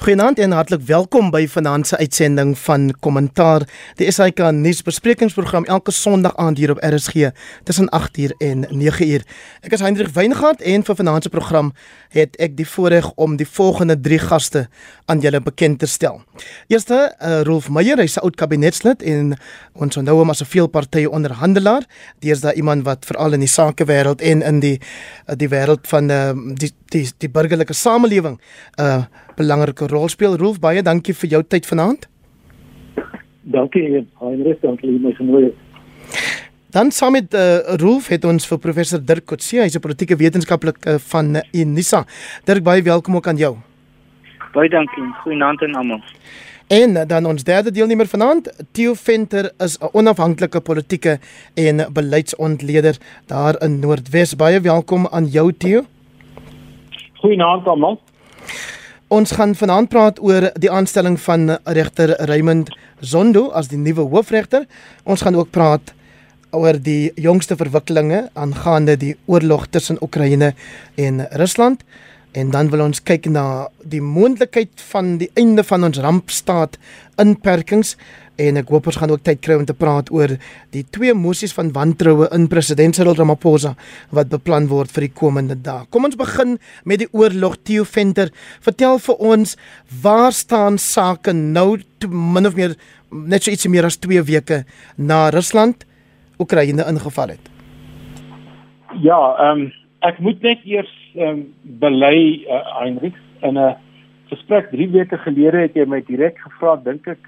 Goeienaand en hartlik welkom by vanaand se uitsending van Kommentaar, die SAK nuusbesprekingsprogram elke Sondag aand hier op RSG tussen 8uur en 9uur. Ek is Hendrik Weingart en vir vanaand se program het ek die voorreg om die volgende 3 gaste aan julle bekend te stel. Eerste, uh, Rolf Meyer, hy's 'n oud kabinetslid en ons onthou hom as 'n veelpartye onderhandelaar. Daai iemand wat veral in die sakewêreld en in die uh, die wêreld van uh, die die die burgerlike samelewing uh, belangrike rol speel. Rolf, baie dankie vir jou tyd vanaand. Dankie, Heinrich, dankie my genooi. Dan saam met uh, Rolf het ons vir professor Dirk Kotse, hy's 'n politieke wetenskaplike van uh, Unisa. Dirk, baie welkom ook aan jou. Baie dankie. Goeienaand aan almal. En uh, dan ons derde deelnemer vanaand, Theo Venter is 'n onafhanklike politieke en beleidsontleder daar in Noordwes. Baie welkom aan jou Theo. Goeienaand almal. Ons gaan vanaand praat oor die aanstelling van regter Raymond Zondo as die nuwe hoofregter. Ons gaan ook praat oor die jongste verwikkelinge aangaande die oorlog tussen Oekraïne en Rusland. En dan wil ons kyk na die moontlikheid van die einde van ons rampstaat inperkings en ek hoop ons gaan ook tyd kry om te praat oor die twee mosies van wantroue in president Cyril Ramaphosa wat beplan word vir die komende dae. Kom ons begin met die oorlog Theo Venter. Vertel vir ons waar staan sake nou min of meer net so ietsie meer as 2 weke na Rusland Oekraïne ingeval het. Ja, ehm um, ek moet net eers ehm um, bely uh, Heinrich in 'n gesprek 3 weke gelede het jy my direk gevra dink ek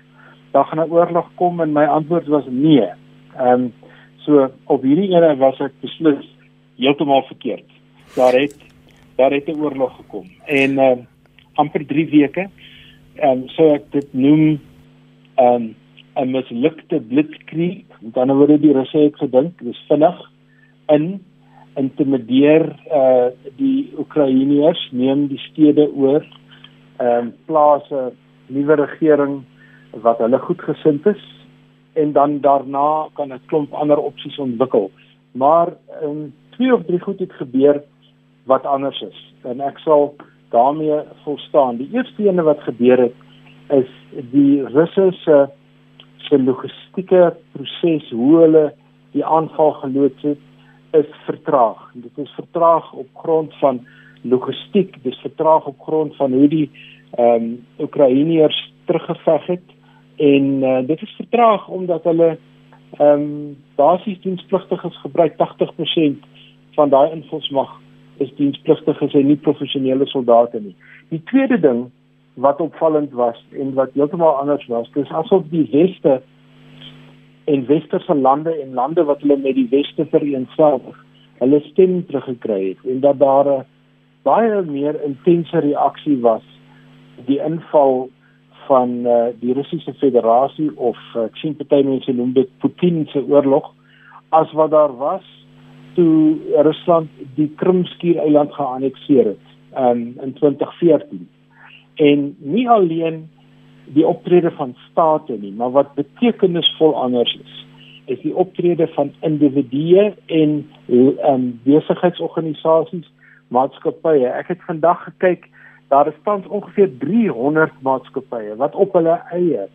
daar gaan 'n oorlog kom en my antwoord was nee. Ehm um, so op hierdie ene was ek beslis heeltemal verkeerd. Daar het daar het 'n oorlog gekom en ehm um, amper 3 weke ehm um, so ek dit noem ehm um, 'n mislukte blitzkrieg. Met ander woorde die Russe het gedink dis vinnig in intimideer uh die Oekraïners neem die stede oor ehm um, plaas 'n nuwe regering wat hulle goedgesind is en dan daarna kan 'n klomp ander opsies ontwikkel. Maar in twee of drie goed het gebeur wat anders is en ek sal daarmee volstaan. Die eerste ene wat gebeur het is die Russe se se logistieke proses hoe hulle die aanval geloods het is vertraag. Dit is vertraag op grond van logistiek, dis vertraag op grond van hoe die ehm um, Oekraïners teruggeveg het en uh, dit is vertraag omdat hulle ehm um, basies dienspligtiges gebruik 80% van daai invalsmag is dienspligtiges en nie professionele soldate nie. Die tweede ding wat opvallend was en wat heeltemal anders was, dis asof die weste en westerse lande en lande wat hulle met die weste vereensgewig, hulle stem teruggekry het en dat daar 'n baie meer intense reaksie was die inval van uh, die Russiese Federasie of uh, ek sien party mense noem dit Putin se oorlog as wat daar was toe Rusland die Krimskiereiland geannekteer het um, in 2014 en nie alleen die optrede van state nie maar wat betekenisvol anders is is die optrede van individue en um, besigheidsorganisasies maatskappye. Ek het vandag gekyk daar is tans ongeveer 300 maatskappye wat op hulle eie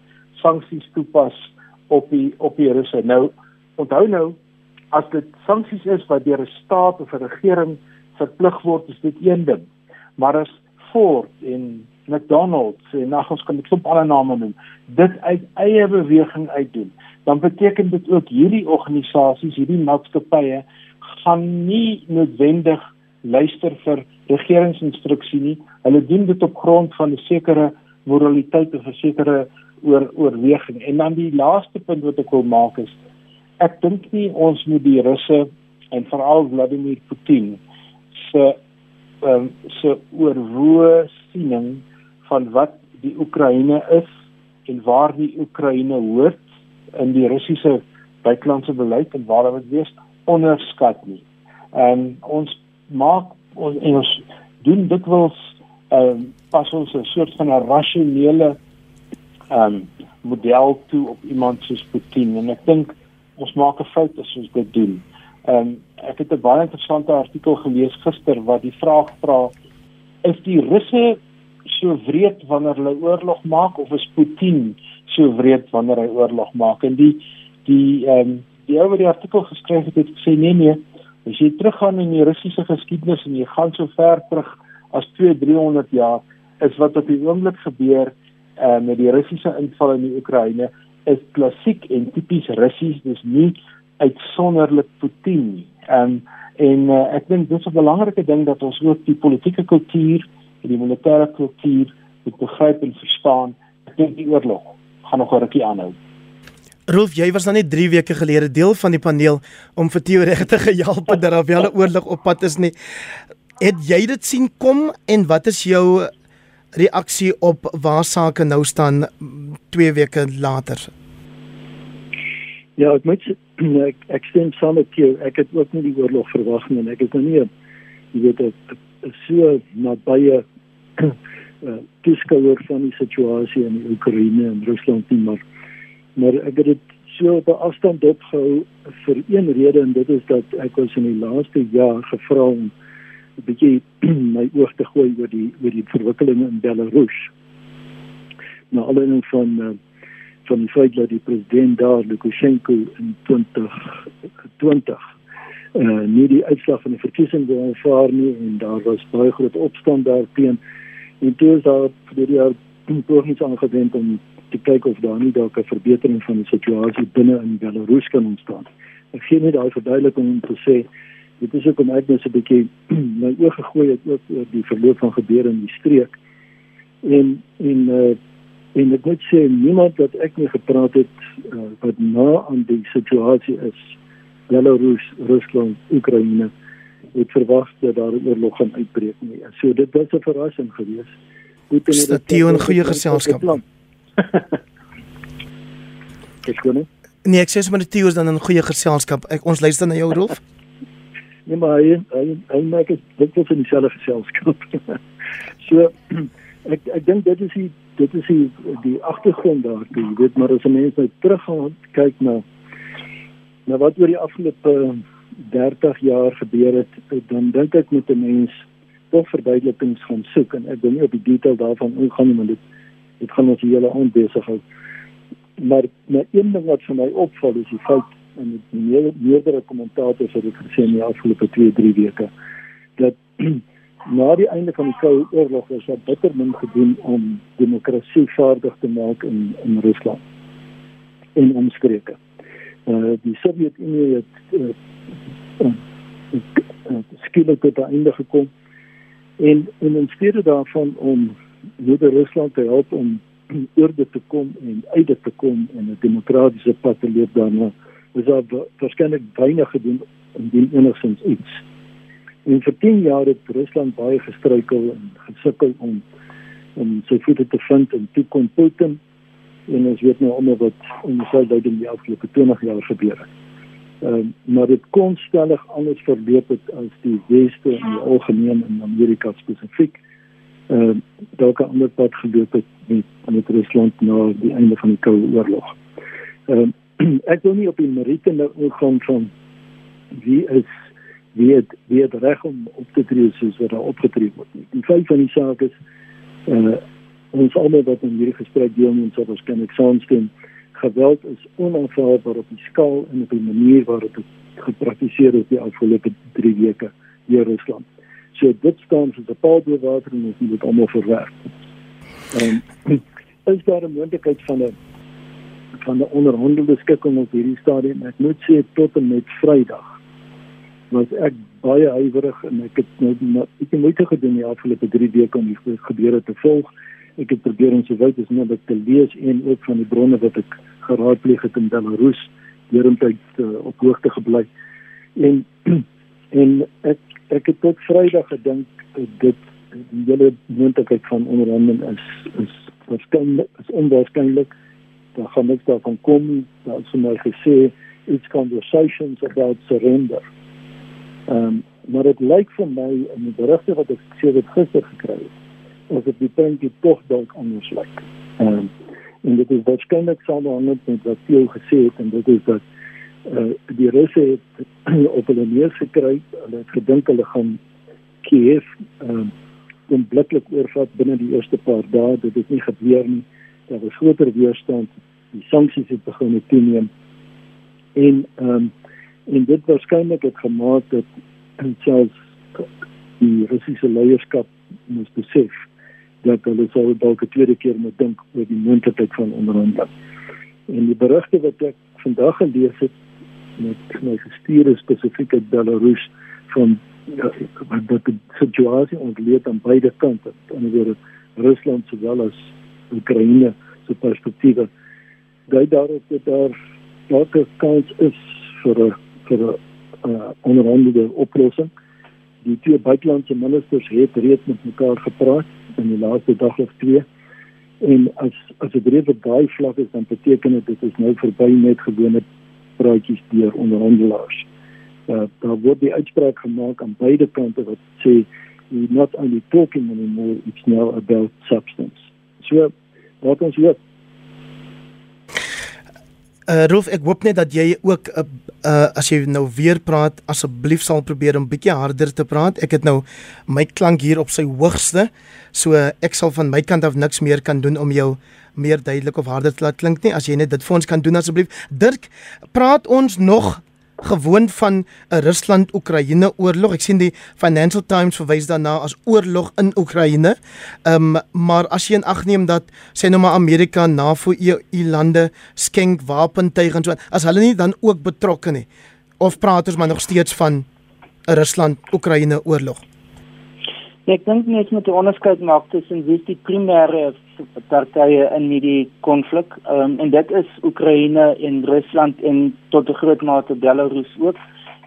sanksies toepas op die op die Russe. Nou onthou nou as dit sanksies is wat deur 'n staat of 'n regering verplig word, is dit een ding. Maar as Ford en McDonald's en nog ons kan dit op alle name noem, dit uit eie beweging uitdoen, dan beteken dit ook hierdie organisasies, hierdie maatskappye gaan nie noodwendig luister vir regeringsinstruksie nie. Hulle doen dit op grond van 'n sekere moraliteit of 'n sekere oor oorweging. En dan die laaste punt wat ek wil maak is ek dink nie ons moet die Russe en veral Vladimir Putin se um, se oorwoe siening van wat die Oekraïne is en waar die Oekraïne hoort in die Russiese buitelandse beleid en waar dit wees onderskat nie. Ehm um, ons maak ons en ons doen dikwels ehm um, pas ons 'n soort van 'n rasionele ehm um, model toe op iemand soos Putin en ek dink ons maak 'n fout as ons dit doen. Ehm um, ek het 'n baie interessante artikel gelees gister wat die vraag vra is die Russe so wreed wanneer hulle oorlog maak of is Putin so wreed wanneer hy oorlog maak? En die die ehm um, die ou wat die artikel geskryf het het gesê nee nee, as jy teruggaan in die Russiese geskiedenis en jy gaan so ver terug as 2 300 jaar is wat op die oomblik gebeur uh, met die Russiese inval in die Oekraïne is klassiek en tipies Russies, dis nie uitsonderlik Putin nie. Um, en uh, ek dink dis 'n belangrike ding dat ons ook die politieke kultuur en die militêre kultuur moet begryp en verstaan. Ek dink die oorlog gaan nog 'n rukkie aanhou. Rolf, jy was dan net 3 weke gelede deel van die paneel om vir Theo regte gehelp dat daar wel 'n oorlog op pad is nie. Het jy dit sien kom en wat is jou reaksie op waar sake nou staan 2 weke later? Ja, ek moet ek, ek stem saam met jou. Ek het ook nie die oorlog verwag nie en ek het nou nie jy weet ek so nabye toeskouer van die situasie in die Oekraïne en Rusland nie, maar maar ek het dit so op 'n afstand opgehou vir een rede en dit is dat ek was in die laaste jaar gevra om 'n bietjie my oog te gooi oor die oor die verwikkelinge in Belarus. Nou alleen van uh, van die feit dat die president daar Lukashenko in 2020 eh uh, nie die uitslag van die verkiesing wou aanvaar nie en daar was baie groot opstand daarteen en toe is daar vir die jaar pogings aangewend om te kyk of daar nie dalk 'n verbetering van die situasie binne in Belarus kan ontstaan. Ek sien net daai verduideliking om te sê dit is ook om ek net 'n bietjie my oë gegooi het ook oor die verloop van gebeure in die streek. En en uh, en ek moet sê niemand wat ek mee gepraat het uh, wat na aan die situasie is Belarus, Rusland, Oekraïne het verwag dat daar 'n oorlog gaan uitbreek nie. So dit was 'n verrassing geweest. Goed en dit is 'n goeie geselskap. Ek glo nie. Nee, ek sê sommer Theo is dan 'n goeie geselskap. Ek ons luister na jou Rolf. Nee, maar hy hy hy maak dit is in dieselfde geselskap. so ek ek dink dit is die dit is die die agtergrond daar, jy weet, maar as 'n mens nou teruggaan kyk na na wat oor die afgelope 30 jaar gebeur het, dan dink ek moet 'n mens tog verduidelikings gaan soek en ek wil nie op die detail daarvan ingaan nie, want dit dit gaan ons hele aand besig hou. Maar maar een ding wat vir my opval is die feit en dit meer meerdere kommentators het dit gesê in die afgelope 2, 3 weke dat na die einde van die Koue Oorlog was daar bitter min gedoen om demokrasie vaardig te maak in in Rusland en omstreke. Uh, die Sowjetunie het uh, uh, uh, skielik tot einde gekom en en in steede daarvan om Nederland te help om orde te kom en uit te kom en 'n demokratiese pad te loop daarna, is daar waarskynlik weinig gedoen indien enigsins iets. En vir 10 jaar het Rusland baie gestruikel en gesukkel om om sy voete te vind en toe kom Putin en ons weet nou almal wat onself uit die afgelope 20 jaar gebeur het. Ehm uh, maar dit kon stellig anders verloop het as die weste in die algemeen in Amerika spesifiek. Ehm uh, dalk 'n ander pad geloop het met met Rusland na die einde van die Koue Oorlog. Ehm uh, ek wil nie op die meriete nou gaan van wie is wie het wie het reg om op te tree soos wat daar opgetree word nie. Die feit van die saak is uh ons almal wat in hierdie gesprek deelneem sou waarskynlik saamstem geweld is onaanvaarbaar op die skaal en op die manier waarop dit gepraktiseer is die afgelope 3 weke in Rusland. So dit staan soos 'n paal bo water en ons moet dit almal verwerk. Ehm is daar 'n moontlikheid van 'n van 'n onderhandelde skikking op hierdie stadium? Ek moet sê tot en met Vrydag was ek baie huiwerig en ek het nou ek het moeite gedoen die afgelope 3 weke om die gebeure te volg. Ek het probeer om sowat as moontlik te lees en ook van die bronne wat ek geraadpleeg het in Belarus deurentyd uh, op hoogte gebly. En en ek ek het tot Vrydag gedink dit die hele moontlikheid van onderhandeling is is waarskynlik is onwaarskynlik. Daar gaan niks daarvan kom. Daar is vir my gesê it's conversations about surrender. Ehm um, maar dit lyk vir my in die berigte wat ek sê dit gister gekry het of dit die prentjie tog dalk anders lyk. Ehm um, en dit is waarskynlik saamhang met wat jy gesê het en dit is dat eh uh, die Russe het op hulle neus gekry, hulle het gedink hulle gaan Kiev ehm um, onmiddellik oorvat binne die eerste paar dae. Dit het nie gebeur nie. Daar was groter weerstand. Die sanksies het begin toeneem. En ehm um, en dit waarskynlik het gemaak dat selfs die Russiese leierskap moes besef dat hulle sou dalk 'n tweede keer moet dink oor die moontlikheid van onderhandeling. En die berigte wat ek vandag gelees het met my gestuurde spesifiek uit Belarus van ja, dat die situasie ontleed aan beide kante, aan die wyse Rusland sowel as Oekraïne se perspektiewe. Dui daarop dat daar dalk 'n kans is vir 'n vir 'n uh, onderhandelende oplossing. Die twee buitelandse ministers het reeds met mekaar gepraat in die laaste dag of twee. En as as dit reeds op daai vlak is, dan beteken dit dit is nou verby net gewone praatjies deur onderhandelaars. Uh, daar word die uitspraak gemaak aan beide kante wat sê we're not only talking anymore, it's now about substance. So, wat ons hier Uh Rolf, ek hoop net dat jy ook uh, uh as jy nou weer praat, asseblief sal probeer om bietjie harder te praat. Ek het nou my klank hier op sy hoogste. So ek sal van my kant af niks meer kan doen om jou meer duidelik of harder te laat klink nie. As jy net dit vir ons kan doen asseblief. Dirk, praat ons nog gewoon van 'n Rusland-Oekraïne oorlog. Ek sien die Financial Times verwys daarna as oorlog in Oekraïne. Ehm um, maar as jy in ag neem dat sê nou maar Amerika, NAVO, EU lande skenk wapentuig en so, as hulle nie dan ook betrokke nie. Of praat ons maar nog steeds van 'n Rusland-Oekraïne oorlog? Ja, ek dink mens moet 'n onderskeid maak tussen wie die primêre partye in hierdie konflik um, en dit is Oekraïne en Rusland en tot 'n groot mate Belarus ook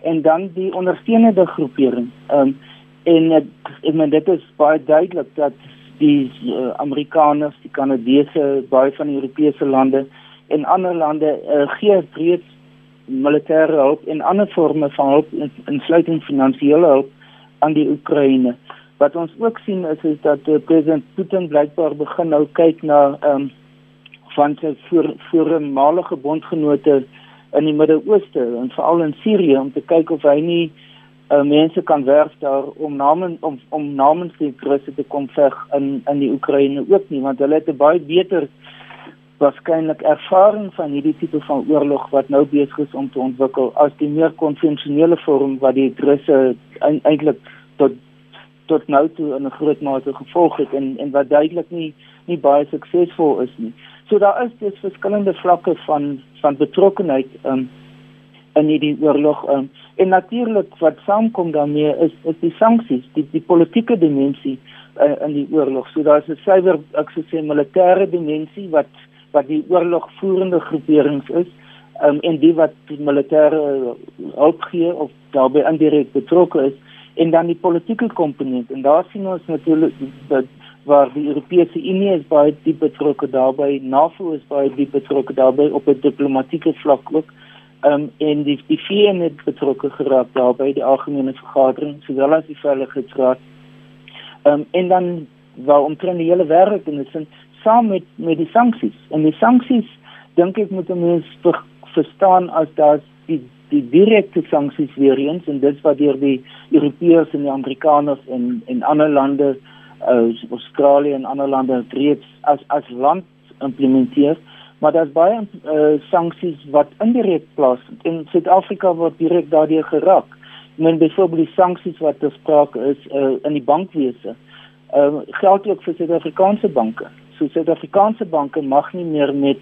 en dan die ondersteunende groepering. Um, en ek, ek meen dit is baie duidelik dat die uh, Amerikaners, die Kanadese, baie van die Europese lande en ander lande uh, gee reeds militêre hulp en ander forme van hulp insluitend finansiële hulp aan die Oekraïne. Wat ons ook sien is is dat uh, president Putin blykbaar begin nou kyk na ehm um, van sy voor voormalige bondgenote in die Midde-Ooste en veral in Sirië om te kyk of hy nie uh, mense kan werf daar om namens om om namens die Russe te kom veg in in die Oekraïne ook nie want hulle het 'n baie beter waarskynlik ervaring van hierdie tipe van oorlog wat nou besig is om te ontwikkel as die meer konvensionele vorm wat die Russe eintlik tot tot nou toe in 'n groot mate gevolg het en en wat duidelik nie nie baie suksesvol is nie. So daar is dus verskillende vlakke van van betrokkenheid um, in hierdie oorlog um, en natuurlik wat saamkom daarmee is is die sanksies, die die politieke dimensie uh, in die oorlog. So daar is 'n suiwer ek sou sê militêre dimensie wat wat die oorlogvoerende groeperings is um, en die wat die militêre hulp gee of daarbey indirek betrokke is en dan die politieke komponent en daar sien ons natuurlik dat waar die Europese Unie is baie diep betrokke daarbey, NAVO is baie diep betrokke daarbey op 'n diplomatieke vlak ook. Ehm um, en die die VN het betrokke geraak daarbey die algemene vergadering sowel as die veiligheidsraad. Ehm um, en dan waar omtrent die hele wêreld in is saam met met die sanksies. En die sanksies dink ek moet mense ver, verstaan as daar die die direkte sanksies weer eens en dit wat deur die Europeërs en die Amerikaners en en ander lande uh, Australië en ander lande reeds as as land implementeer. Maar daar's baie uh, sanksies wat indirek plaasvind. In Suid-Afrika word direk daardeur geraak. Men byvoorbeeld die sanksies wat bespreek is uh, in die bankwese uh, geld ook vir Suid-Afrikaanse banke. So Suid-Afrikaanse banke mag nie meer met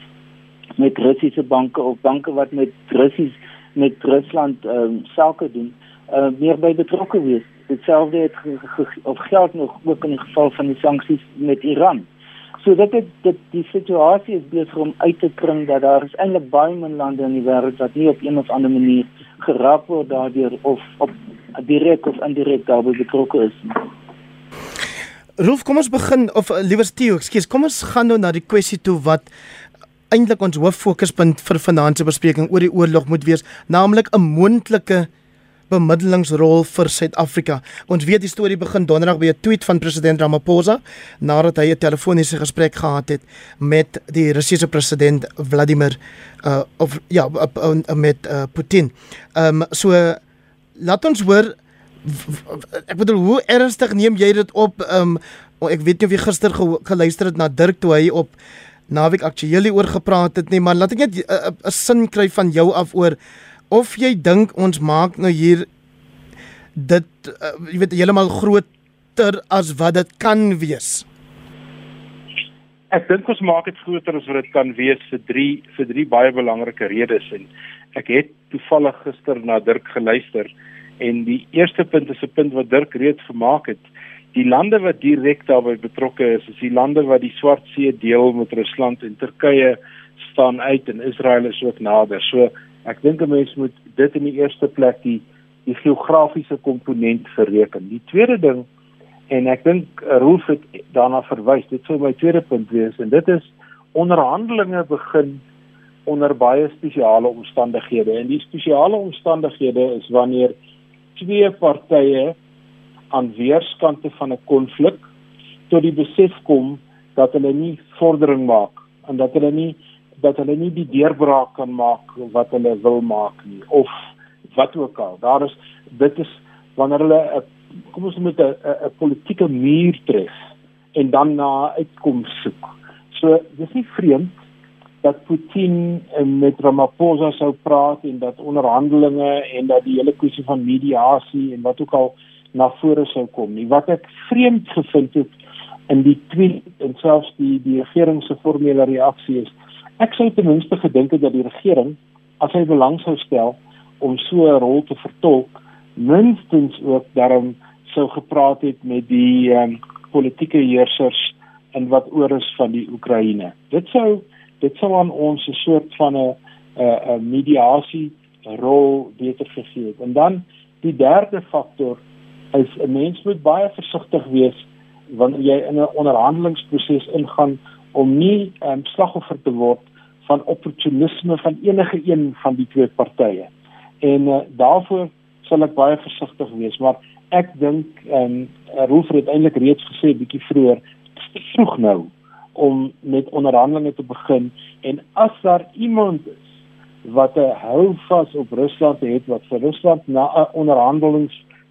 met Russiese banke of banke wat met Russiese met Rusland ehm um, sake doen, uh, meer by betrokke wees. Ditselfde het of geld nog ook in die geval van die sanksies met Iran. So dit het dit die situasie is besig om uit te kring dat daar is eintlik baie min lande in die wêreld wat nie op een of ander manier geraak word daardeur of op direk of indirek daarbey betrokke is. Rolf, kom ons begin of uh, liewer Theo, ekskuus, kom ons gaan nou na die kwessie toe wat eintlik ons hoof fokuspunt vir vanaand se bespreking oor die oorlog moet wees, naamlik 'n moontlike bemiddelingsrol vir Suid-Afrika. Ons weet die storie begin donderdag by 'n tweet van president Ramaphosa nadat hy 'n telefoniese gesprek gehad het met die Russiese president Vladimir uh of ja uh, uh, met uh, Putin. Ehm um, so laat ons hoor ek bedoel hoe ernstig neem jy dit op? Ehm um, ek weet nie of jy gister ge geluister het na Dirk toe hy op naweek aktueel oor gepraat het nie, maar laat ek net 'n sin kry van jou af oor of jy dink ons maak nou hier dit uh, jy weet heeltemal groter as wat dit kan wees. Ek dink ons maak dit groter as wat dit kan wees vir drie vir drie baie belangrike redes en ek het toevallig gister na Dirk geluister En die eerste punt is 'n punt wat Dirk reeds gemaak het. Die lande wat direk daarbey betrokke is, is die lande wat die Swart See deel met Rusland en Turkye staan uit en Israel is ook nader. So ek dink 'n mens moet dit in die eerste plek die die geografiese komponent bereken. Die tweede ding en ek dink Rolf het daarna verwys, dit sou my tweede punt wees en dit is onderhandelinge begin onder baie spesiale omstandighede. En die spesiale omstandighede is wanneer twee partye aan weerskante van 'n konflik tot die besef kom dat hulle nie vordering maak en dat hulle nie dat hulle nie die deurbraak kan maak wat hulle wil maak nie of wat ook al. Daar is dit is wanneer hulle a, kom ons met 'n politieke muur tref en dan na uitkoms soek. So dis nie vreemd dat Putin eh, met Ramaphosa sou praat en dat onderhandelinge en dat die hele kwessie van mediasie en wat ook al na vore sou kom nie. Wat ek vreemd gevind het in die tweet en selfs die die regering se formele reaksie is, ek sou ten minste gedink het dat die regering as hy belang sou stel om so 'n rol te vertolk, minstens ook daarom sou gepraat het met die um, politieke heersers in wat oor is van die Oekraïne. Dit sou dit sou aan ons 'n soort van 'n 'n mediasie rol beter gegee het. En dan die derde faktor is 'n mens moet baie versigtig wees wanneer jy in 'n onderhandelingsproses ingaan om nie 'n um, slagoffer te word van opportunisme van enige een van die twee partye. En uh, daarvoor sal ek baie versigtig wees, maar ek dink ehm um, Rolf het eintlik reeds gesê bietjie vroeër, vroeg nou om met onderhandelinge te begin en as daar iemand is wat 'n houvas op Rusland het wat vir Rusland na 'n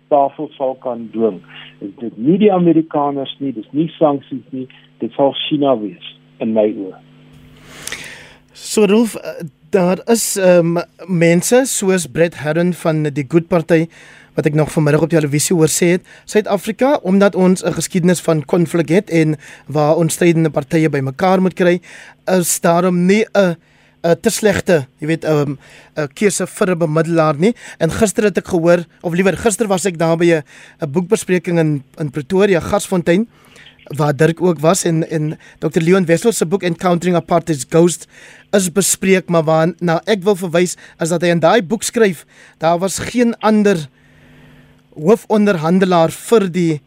onderhandelingstafel sal kan dwing. Is dit nie die Amerikaners nie dis nie sanksies nie dit sal China wees in my oë. So Rolf eh, daar is um, mense soos Brett Herron van die Good Party wat ek nog vanmiddag op televisie hoor sê het, Suid-Afrika omdat ons 'n geskiedenis van konflik het en waar ons strydende partye bymekaar moet kry, is daarom nie 'n 'n te slegte, jy weet, 'n 'n keuse vir 'n bemiddelaar nie. En gister het ek gehoor, of liewer gister was ek daar by 'n boekbespreking in in Pretoria, Gasfontein waar Dirk ook was en en Dr Leon Wessel se boek Encountering Apartheid's Ghost is bespreek maar waar nou ek wil verwys is dat hy in daai boek skryf daar was geen ander hoofonderhandelaar vir die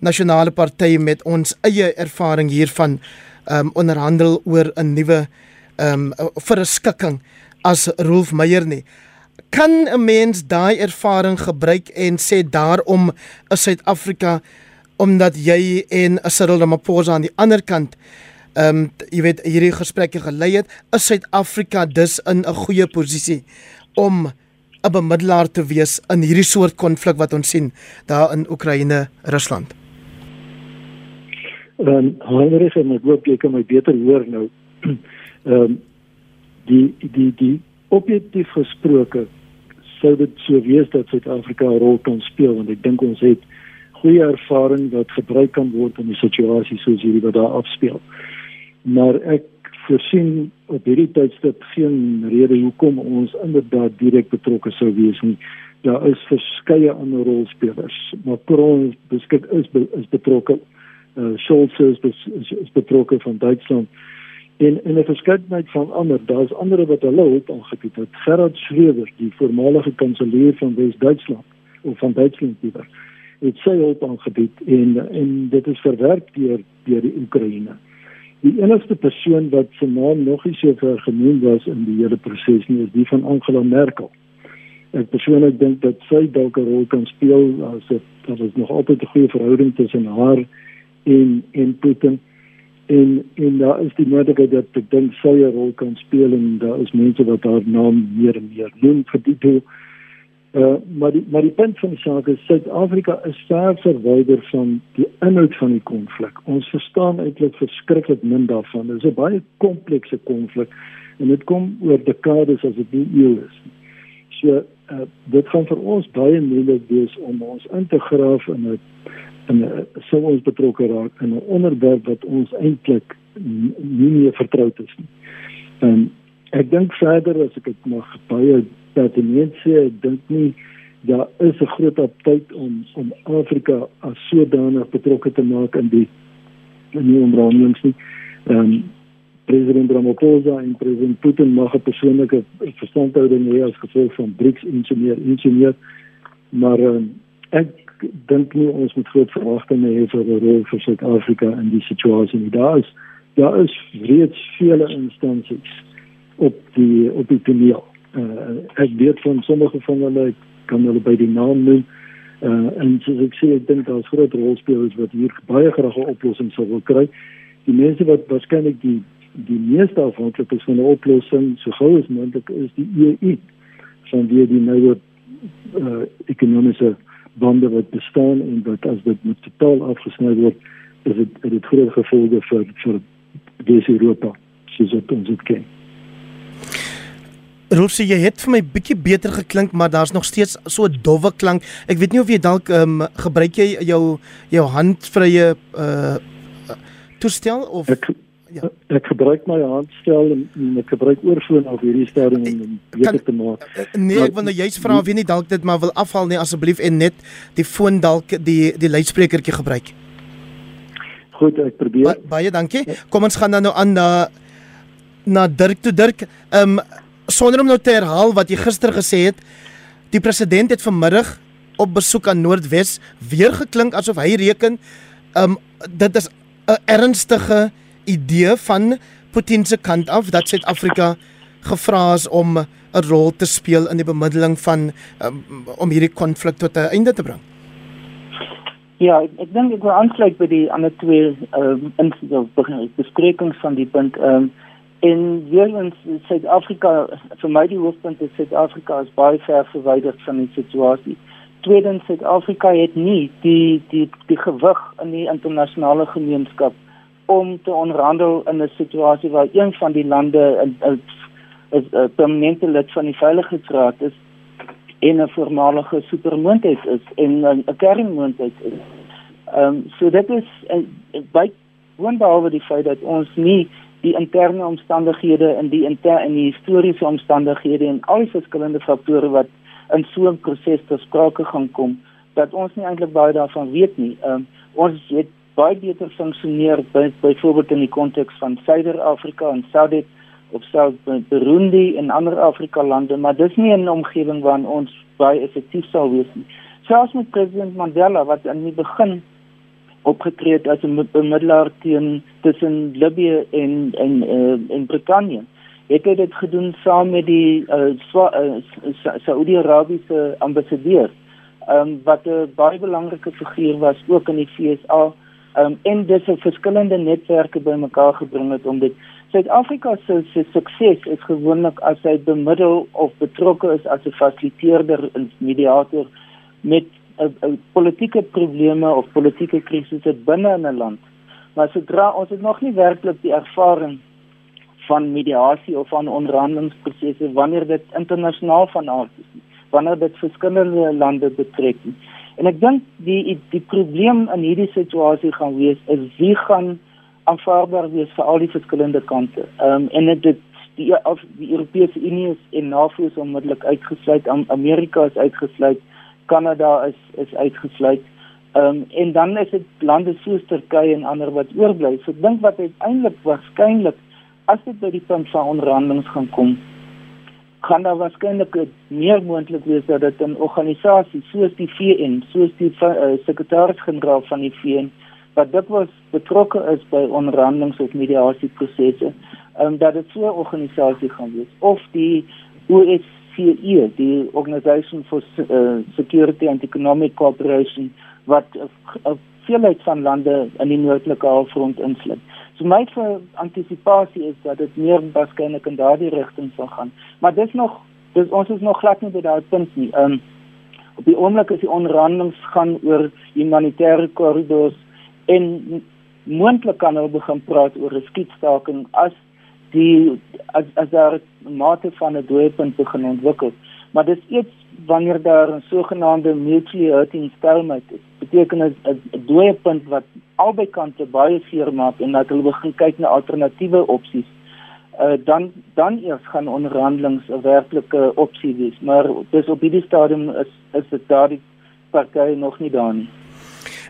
nasionale party met ons eie ervaring hiervan um onderhandel oor 'n nuwe um vir 'n skikking as Rolf Meyer nie. Kan 'n mens daai ervaring gebruik en sê daarom is Suid-Afrika omdat jy en Cyril Ramaphosa aan die ander kant um jy weet hierdie gesprekke gelei het, is Suid-Afrika dus in 'n goeie posisie om 'n bemiddelaar te wees in hierdie soort konflik wat ons sien daar in Oekraïne, Rusland. Ehm um, Heinrich en ek hoop jy kan my beter hoor nou. Ehm um, die die die objektief gesproke sou dit so wees dat Suid-Afrika 'n rol kan speel want ek dink ons het goeie ervaring wat gebruik kan word in 'n situasie soos hierdie wat daar afspeel. Maar ek voorsien op hierdie tydstip geen rede hoekom ons inderdaad direk betrokke sou wees nie. Daar is verskeie ander rolspelers. Macron beskik is is betrokke. Uh, Scholz is, is, is betrokke van Duitsland. En en 'n verskeidenheid van ander. Daar's ander wat hulle hulp aangebied het. Gerard Schröder, die voormalige kanselier van Wes-Duitsland of van Duitsland liewer, het sy hulp aangebied en en dit is verwerk deur deur die Oekraïne die enigste persoon wat se naam nog nie so ver genoem was in die hele proses nie is die van Angela Merkel. Ek persoonlik dink dat sy dalk 'n rol kan speel as dit dat is nog altyd 'n goeie verhouding tussen haar en en Putin en en daar is die moontlikheid dat ek dink sy 'n rol kan speel en daar is mense wat haar naam meer en meer noem vir die doel. Uh maar die maar die punt van die saak is Suid-Afrika is ver verwyder van die inhoud van die konflik. Ons verstaan eintlik verskriklik min daarvan. Dit is 'n baie komplekse konflik en dit kom oor dekades as dit nie eeu is nie. So uh, dit gaan vir ons baie moeilik wees om ons in te graaf in 'n in 'n sou ons betrokke raak in 'n onderwerp wat ons eintlik nie meer vertroud is nie. Ehm um, ek dink verder as ek dit mag baie pertinent sê, ek dink nie daar is 'n groot aptyd om om Afrika as sodanig betrokke te maak in die in die onderhandelings nie. Ehm um, president Ramaphosa en president Putin mag 'n persoonlike verstandhouding hê as gevolg van BRICS en so meer en so meer. Maar um, ek dink nie ons moet groot verwagtinge hê vir 'n rol vir Suid-Afrika in die situasie nie. Daar is daar is reeds vele instansies op die op die toneel. Uh, ek weet van sommige van hulle kan hulle by die naam noem. Uh, en soos ek sê, ek dink daar's groot rolspelers wat hier baie graag 'n oplossing sou wil kry. Die mense wat waarskynlik die die meeste afhanklik is van 'n oplossing so gou as moontlik is die EU van wie die nou uh, ekonomiese bande wat bestaan en wat as dit moet totaal afgesny word is dit het dit groot gevolge vir vir die Europa soos dit ons dit ken. Rolfie, jy het vir my bietjie beter geklink, maar daar's nog steeds so 'n dowwe klank. Ek weet nie of jy dalk ehm um, gebruik jy jou jou handvrye uh toestel of ek, ja. Ek gebruik my handstel en, en ek gebruik oorfoon op hierdie stadium om dit beter te maak. Nee, ek wil nou juist vra of jy nie dalk dit maar wil afhaal nie asseblief en net die foon dalk die die luidsprekertjie gebruik. Goed, ek probeer. Ba baie dankie. Kom ons gaan dan nou aan na na Dirk toe Dirk. Ehm um, sonder om nou te herhaal wat jy gister gesê het, die president het vanmiddag op besoek aan Noordwes weer geklink asof hy reken ehm um, dit is 'n ernstige idee van Putin se kant af dat Suid-Afrika gevra is om 'n rol te speel in die bemiddeling van um, om hierdie konflik tot 'n einde te bring. Ja, ek, ek dink ek wil aansluit by die ander twee ehm um, besprekings van die punt ehm um, in Wierens Suid-Afrika vir my die hoofpunt is Suid-Afrika is baie ver verwyder van die situasie. Tweedens Suid-Afrika het nie die die die gewig in die internasionale gemeenskap om te onderhandel in 'n situasie waar een van die lande 'n 'n permanente lid van die veiligheidsraad is en 'n voormalige supermoondheid is en 'n kernmoondheid is. Ehm um, so dit is by wonderhalwe die feit dat ons nie die interne omstandighede in die interne en die historiese omstandighede en al die verskillende faktore wat in so 'n proses tot sprake gaan kom dat ons nie eintlik baie daarvan weet nie. Ehm um, ons het baie beter funksioneer by byvoorbeeld in die konteks van Suider-Afrika en Saudi of South Burundi en ander Afrika lande, maar dis nie 'n omgewing waarin ons baie effektief sou wees nie. Selfs met president Mandela wat aan die begin opgetree het as 'n bemiddelaar teen tussen Libië en en uh, en Brittanje. Het hy dit gedoen saam met die uh, uh, Saudi-Arabiese ambassadeur, um, wat 'n baie belangrike figuur was ook in die FSA um, en dis 'n verskillende netwerke bymekaar gebring het om dit Suid-Afrika se se sukses is gewoonlik as hy bemiddel of betrokke is as 'n fasiliteerder en mediator met 'n politieke probleme of politieke krisisse binne in 'n land. Maar sodra ons het nog nie werklik die ervaring van mediasie of van onderhandelingsprosesse wanneer dit internasionaal van aard is, wanneer dit verskillende lande betrek. Nie. En ek dink die die probleem in hierdie situasie gaan wees is wie gaan aanvaarbaar wees vir al die verskillende kante. Ehm um, en dit die of die Europese Unie is en NAVO is onmiddellik uitgesluit, Amerika is uitgesluit, Kanada is is uitgesluit. Ehm um, en dan is dit lande soos Turkye en ander wat oorbly. So ek dink wat uiteindelik waarskynlik as dit by die punt van onderhandelinge gaan kom, gaan daar waarskynlik meer moontlik wees dat dit 'n organisasie soos die VN, soos die uh, sekretaris-generaal van die VN wat dit was betrokke is by onderhandelings of mediasieprosesse, um, dat dit so 'n organisasie gaan wees of die OSCE, die Organisation for uh, Security and Economic Cooperation wat 'n uh, veelheid van lande in die noordelike halfrond insluit. So my antisipasie is dat dit meer waarskynlik in daardie rigting sal gaan. Maar dis nog dis ons is nog glad nie by daai punt nie. Ehm um, op die oomblik is die onderhandelings gaan oor humanitêre korridors en moontlik kan hulle begin praat oor 'n skietstaking as die as as daar mate van 'n dooiepunt begin ontwikkel. Maar dit is iets wanneer daar 'n sogenaamde mutually hurting stalemate is. Beteken 'n 'n dooiepunt wat albei kante baie seer maak en dat hulle begin kyk na alternatiewe opsies. Uh, dan dan eers gaan onderhandelings 'n werklike opsie wees maar dis op hierdie stadium is is dit daardie party nog nie daar nie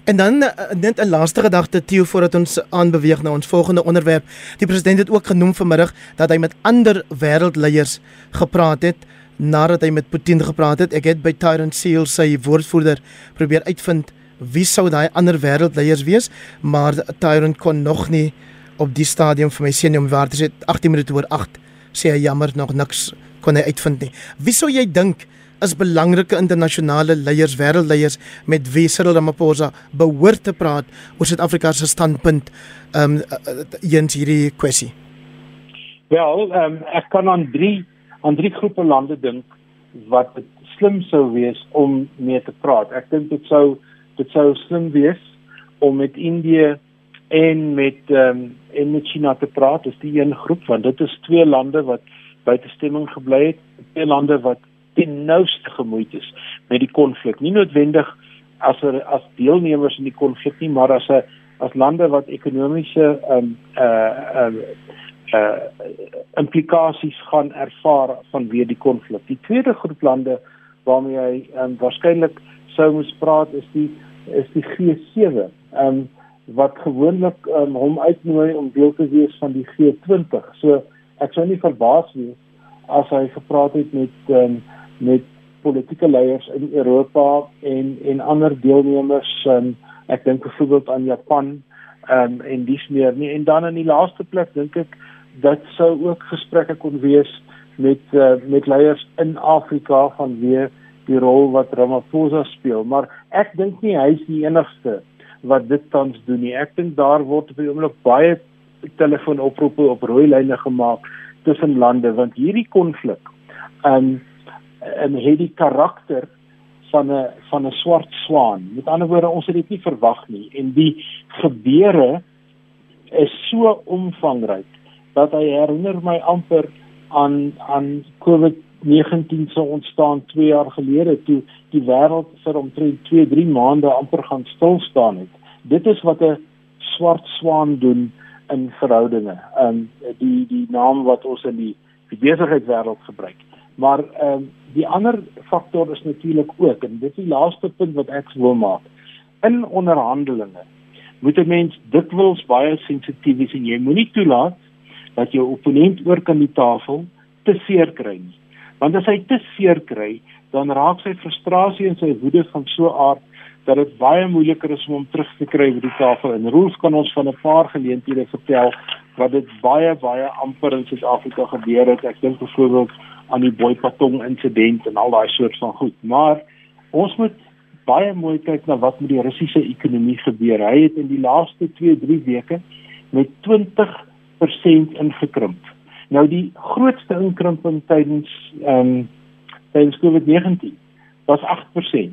En dan eh, net 'n laaste gedagte Theo voordat ons aanbeweeg na ons volgende onderwerp. Die president het ook genoem vanmiddag dat hy met ander wêreldleiers gepraat het nadat hy met Putin gepraat het. Ek het by Tyrant Seal sy woordvoerder probeer uitvind wie sou daai ander wêreldleiers wees, maar Tyrant kon nog nie op die stadium vir my sê nie om waar te sê 18 minute oor 8 sê hy jammer nog niks kon hy uitvind nie. Wie sou jy dink is belangrike internasionale leiers, wêreldleiers met wie Cyril Ramaphosa behoort te praat oor Suid-Afrika se standpunt ehm um, eens hierdie kwessie. Wel, ehm um, ek kan aan drie aan drie groepe lande dink wat slim sou wees om mee te praat. Ek dink dit sou dit sou slim wees om met Indië en met ehm um, en met China te praat. Dis die een groep want dit is twee lande wat buite stemming gebly het, twee lande wat ten nouste gemoeid is met die konflik. Nie noodwendig as er, as deelnemers in die konflik nie, maar as 'n as lande wat ekonomiese um uh uh uh implikasies gaan ervaar vanweë die konflik. Die tweede groep lande waarmee hy um waarskynlik sou moes praat is die is die G7. Um wat gewoonlik um, hom uitnooi om deel te wees van die G20. So ek sou nie verbaas wees as hy gepraat het met um, met politieke leiers in Europa en en ander deelnemers um, ek dink byvoorbeeld aan Japan um, en dis meer nie en dan in die laaste plek dink ek dat sou ook gesprekke kon wees met uh, met leiers in Afrika van wie die rol wat Ramaphosa speel. Maar ek dink nie hy is die enigste wat dit tans doen nie. Ek dink daar word op die oomblik baie telefoonoproepe op rooi lyne gemaak tussen lande want hierdie konflik um, en het die karakter van 'n van 'n swart swaan. Met ander woorde, ons het dit nie verwag nie. En die gebeure is so omvangryk dat hy herinner my amper aan aan COVID-19 se ontstaan 2 jaar gelede toe die wêreld vir omtrent 2, 3 maande amper gaan stil staan het. Dit is wat 'n swart swaan doen in verhoudinge. Ehm um, die die naam wat ons in die die besigheidswêreld gebruik. Maar ehm um, die ander faktor is natuurlik ook en dit is die laaste punt wat ek wil maak. In onderhandelinge moet 'n mens dikwels baie sensitief wees en jy moenie toelaat dat jou opponent oor kan die tafel te seer kry nie. Want as hy te seer kry, dan raak sy frustrasie en sy woede van so aard dat dit baie moeiliker is om hom terug te kry by die tafel. En Roos kan ons van 'n paar geleenthede vertel wat dit baie baie amper in Suid-Afrika gebeur het. Ek dink byvoorbeeld aan die Boipatong insident en al daai soort van goed. Maar ons moet baie mooi kyk na wat met die Russiese ekonomie gebeur. Hy het in die laaste 2-3 weke met 20% ingekrimp. Nou die grootste inkrimping tydens ehm um, tydens COVID-19 was 8%.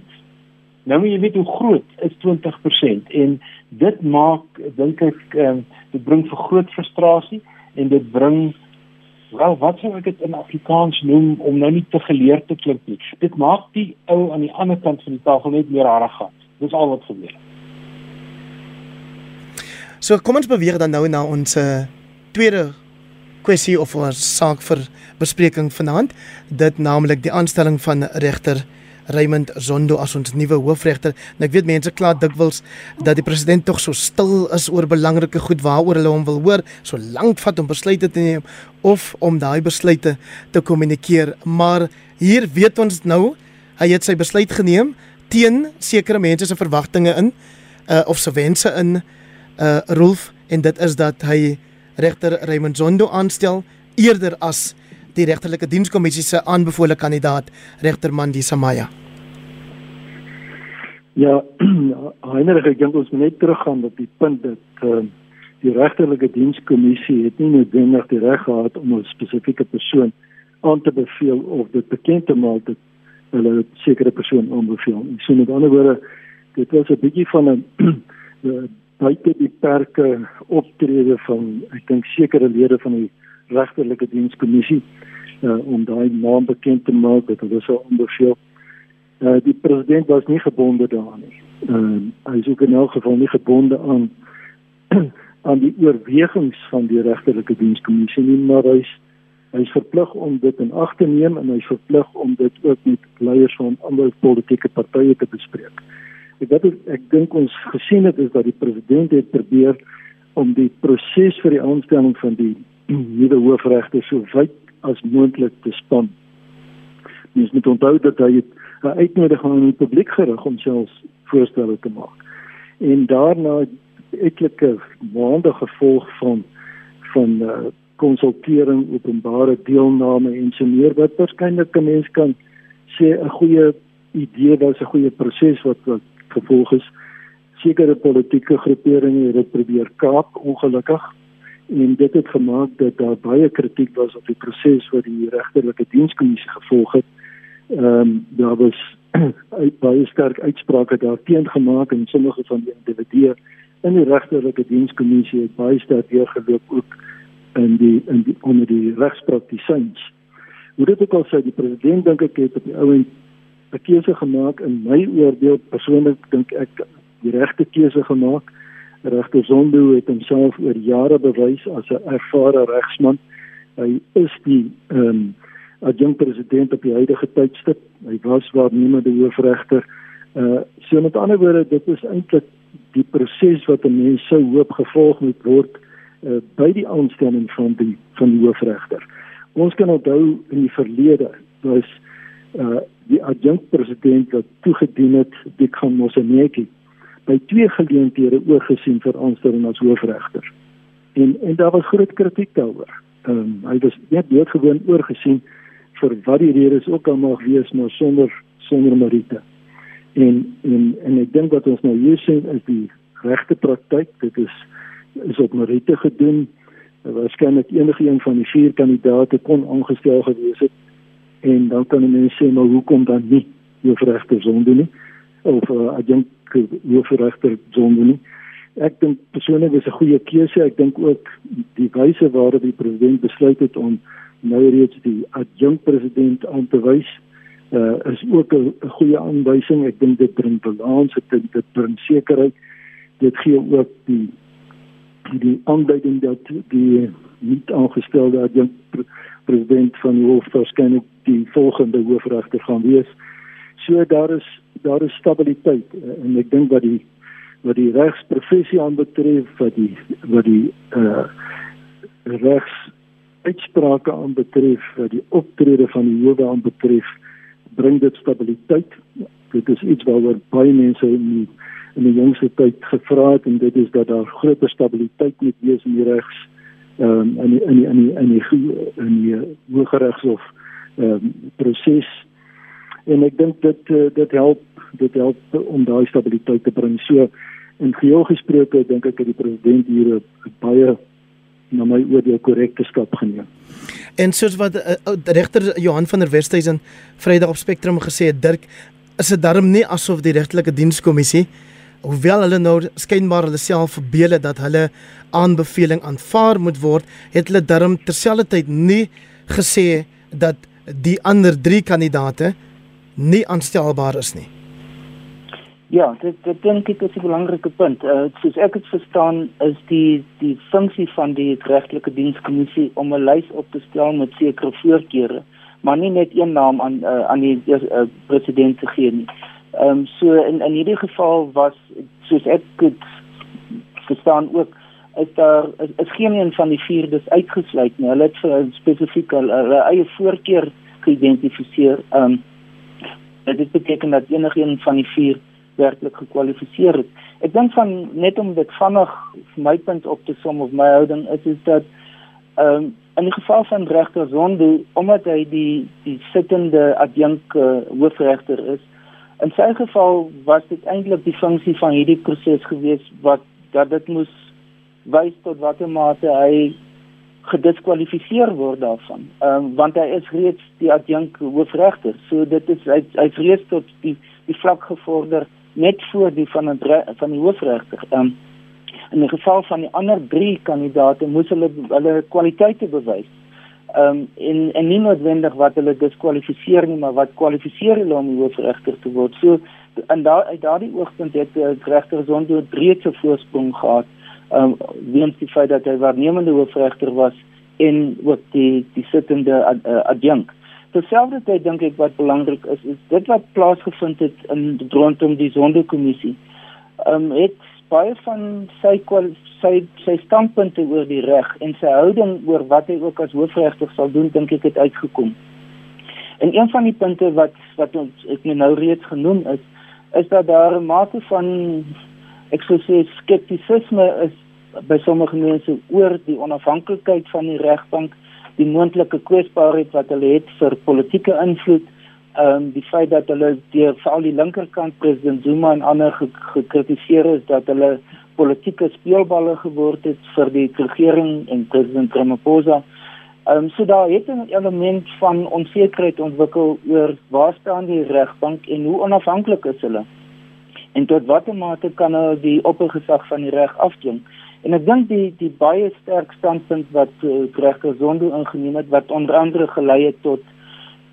Nou jy weet hoe groot is 20% en dit maak dink ek ehm um, dit bring vir groot frustrasie en dit bring Wel, wat sou ek dit in Afrikaans noem om nou nie te geleerd te klink nie. Dit maak die ou aan die ander kant van die tafel net meer arrogant. Dis al wat gebeur. So kom ons beweeg dan nou na ons uh, tweede kwessie of ons saak vir bespreking vanaand. Dit naamlik die aanstelling van regter Raymond Zondo as ons nuwe hoofregter. En ek weet mense kla dikwels dat die president tog so stil is oor belangrike goed waaroor hulle hom wil hoor, so lank vat om besluite te neem of om daai besluite te kommunikeer. Maar hier weet ons nou, hy het sy besluit geneem teen sekere mense se verwagtinge in uh, of se wense in uh Rolf en dit is dat hy regter Raymond Zondo aanstel eerder as die regterlike dienskommissie se aanbevole kandidaat regter Mandi Samaya. Ja, Heinrich, ek dink ons moet net teruggaan op die punt dat uh, die regterlike dienskommissie het nie noodwendig die reg gehad om 'n spesifieke persoon aan te beveel of dit bekend te maak dat hulle sekere persoon aanbeveel. So met ander woorde, dit was 'n bietjie van 'n buite die perke optrede van ek dink sekere lede van die regterlike dienskommissie uh, om daai naam bekend te maak dat hulle sou aanbeveel. Uh, die president was nie gebonde daaraan nie. Uh, hy is ook in elk geval nie gebonde aan aan die oorwegings van die regterlike dienskommissie nie, maar hy is hy is verplig om dit in ag te neem en hy is verplig om dit ook met leiers van ander politieke partye te bespreek. Ek wat ek dink ons gesien het is dat die president het probeer om die proses vir die aanstelling van die nuwe hoofregter so wyd as moontlik te span. Mens moet onthou dat hy 'n uitnodiging aan die publiek gerig om selfs voorstelle te maak. En daarna etlike maande gevolg van van uh, konsultering, openbare deelname en so meer wat waarskynlik 'n mens kan sê 'n goeie idee was 'n goeie proses wat wat gevolg is. Sekere politieke groeperinge het dit probeer kaap ongelukkig en dit het gemaak dat daar baie kritiek was op die proses wat die regterlike dienskommissie gevolg het. Ehm um, daar was baie sterk uitsprake daarteen gemaak en sommige van die individue in die regterlike dienskommissie het baie sterk deurgeloop ook in die in die onder die regspraktisyns. Hoe dit ook al sê die president dink ek het op die ou en 'n keuse gemaak in my oordeel persoonlik dink ek die regte keuse gemaak. Regter Zondo het homself oor jare bewys as 'n ervare regsman. Hy is die ehm um, adjunkt president op die huidige tydstip. Hy was waarnemende hoofregter. Uh so met ander woorde, dit is eintlik die proses wat 'n mens sou hoop gevolg moet word uh, by die aanstelling van die van die hoofregter. Ons kan onthou in die verlede was uh die adjunkt president wat toegedien het die Kamoseneki by twee geleenthede oorgesien vir aanstelling as hoofregter. En en daar was groot kritiek daaroor. Ehm um, hy was net doodgewoon oorgesien vir wat die redes ook al mag wees maar sonder sonder meriete. En en en ek dink wat ons nou hier sien is die regte praktyk. Dit is is op meriete gedoen. Waarskynlik enige een van die vier kandidate kon aangestel gewees het. En dan kan mense sê maar hoekom dan nie hoofregter sonde nie of uh, adjunkt hoofregter sonde nie. Ek dink persoonlik is 'n goeie keuse. Ek dink ook die wyse waarop die president besluit het om nou reeds die adjunkt president aan te wys uh, is ook 'n goeie aanwysing. Ek dink dit bring balans, dit dit bring sekerheid. Dit gee ook die die aanduiding dat die nie aangestelde adjunkt president van die hof waarskynlik die volgende hoofregter gaan wees. So daar is daar is stabiliteit uh, en ek dink dat die wat die regsprofessie aanbetref wat die wat die uh regs uitsprake aanbetref, wat die optrede van die howe aanbetref, bring dit stabiliteit. Dit is iets waaroor baie mense in die, in die jongste tyd gevra het en dit is dat daar groter stabiliteit moet wees in die regs ehm um, in die, in die, in die, in die, in die hooggeregshof ehm um, proses. En ek dink dit uh, dit help dit help om daai stabiliteit te bring. So in geheel gesproke dink ek dat die president hier 'n baie na my oordeel korrekte stap geneem. En soos wat uh, regter Johan van der Westhuizen Vrydag op Spectrum gesê het, Dirk, is dit darm nie asof die regtelike dienskommissie hoewel hulle nou skynbaar hulle self verbeel dat hulle aanbeveling aanvaar moet word, het hulle darm terselfdertyd nie gesê dat die ander 3 kandidate nie aanstelbaar is nie. Ja, dit dit dink ek is 'n belangrike punt. Uh soos ek dit verstaan is die die funksie van die regtelike dienskommissie om 'n lys op te stel met sekere voorkeure, maar nie net een naam aan uh, aan die uh, president te gee nie. Ehm um, so in in hierdie geval was soos ek dit verstaan ook is daar is, is geen een van die vier dis uitgesluit nie. Hulle het vir spesifiek hulle eie voorkeur geïdentifiseer. Ehm um, dit beteken dat enigiemand van die vier werklik gekwalifiseer het. Ek dink van net om dit vinnig vir my punt op te som of my houding is is dat ehm um, in die geval van regter Zondo omdat hy die die sittende adjunk uh, hoofregter is in sy geval was dit eintlik die funksie van hierdie proses gewees wat dat dit moes wys tot watter mate hy gediskwalifiseer word daarvan. Ehm um, want hy is reeds die adjunk hoofregter. So dit is hy hy reeds tot die die vlak gevorder net voor die van 'n van die hoofregter. Ehm um, in die geval van die ander 3 kandidaate moes hulle hulle kwaliteite bewys. Ehm um, en en nie noodwendig wat hulle diskwalifiseer nie, maar wat kwalifiseer hulle om hoofregter te word. So en daar uit daardie oogpunt het die regter Zondo 'n breedse voorsprong gehad um, weens die feit dat hy waarnemende hoofregter was en ook die die sittende ad, uh, adjunk. Terselfdertyd dink ek wat belangrik is is dit wat plaasgevind het in rondom die sondekommissie. Ehm um, het baie van sy sy sy standpunte oor die reg en sy houding oor wat hy ook as hoofregter sal doen dink ek het uitgekom. En een van die punte wat wat ons ek nou reeds genoem is is dat daar 'n mate van ek sou sê skeptisisme is by sommige mense oor die onafhanklikheid van die regbank, die moontlike kwesbaarheid wat hulle het vir politieke invloed, ehm um, die feit dat hulle deur veral die linkerkant president Zuma en ander gekritiseer is dat hulle politieke speelballe geword het vir die regering en president Ramaphosa. Ehm um, so daar het 'n element van onsekerheid ontwikkel oor waar staan die regbank en hoe onafhanklik is hulle? en tot watter mate kan hulle die oppergesag van die reg afdwing? En ek dink die die baie sterk standpunt wat uh, regter Zondo ingeneem het wat onder andere gelei het tot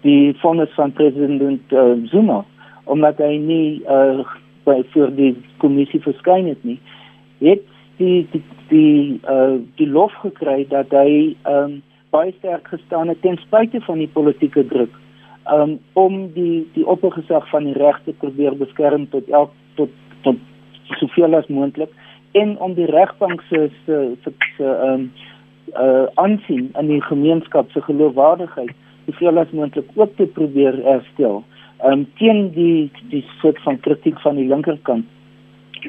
die vonnis van president uh, Zuma omdat hy nie uh, by vir die kommissie verskyn het nie. Het die die die uh, die lof gekry dat hy um, baie sterk gestaan het ten spyte van die politieke druk um, om die die oppergesag van die reg te probeer beskerm tot elk tot tot soveel as moontlik en om die regbank se se se ehm uh aansien in die gemeenskap se geloofwaardigheid soveel as moontlik ook te probeer herstel. Um, teen die die soort van kritiek van die linkerkant.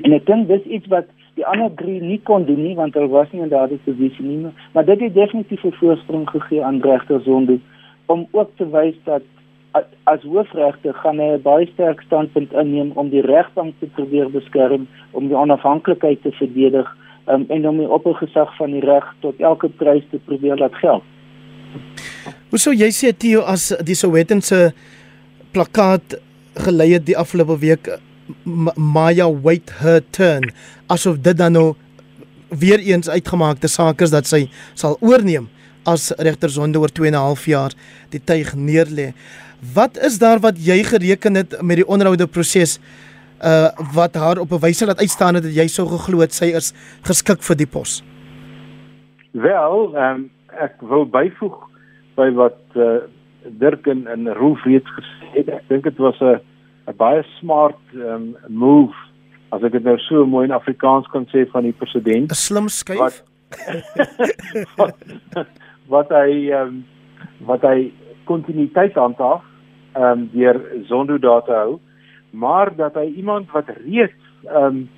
En ek dink dis iets wat die ander drie nie kon doen nie want hulle was nie in daardie posisie nie, maar dit het definitief 'n voorsprong gegee aan regter Zondo om ook te wys dat as hoofregter gaan hy 'n baie sterk standpunt inneem om die regbank te probeer beskerm, om die onafhanklikheid te verdedig um, en om die oppergesag van die reg tot elke prys te probeer laat geld. Hoe sou jy sê Theo as die Sowetanse plakkaat gelei het die afgelope week Maya wait her turn asof dit dan nou weer eens uitgemaakte saak is dat sy sal oorneem as regter Zondo oor 2 en 'n half jaar die tuig neerlê. Wat is daar wat jy gereken het met die onderhoude proses uh wat haar op 'n wyse laat uitstaan dat jy sou geglo het sy is geskik vir die pos? Wel, um, ek wil byvoeg by wat uh Dirk en, en Rolf reeds gesê het. Ek dink dit was 'n 'n baie smart um move as ek dit nou so mooi in Afrikaans kan sê van die president. 'n Slim skuif. Wat, wat, wat hy um wat hy kontinuïteit handhaaf ehm um, deur Zondo data hou, maar dat hy iemand wat reeds ehm um,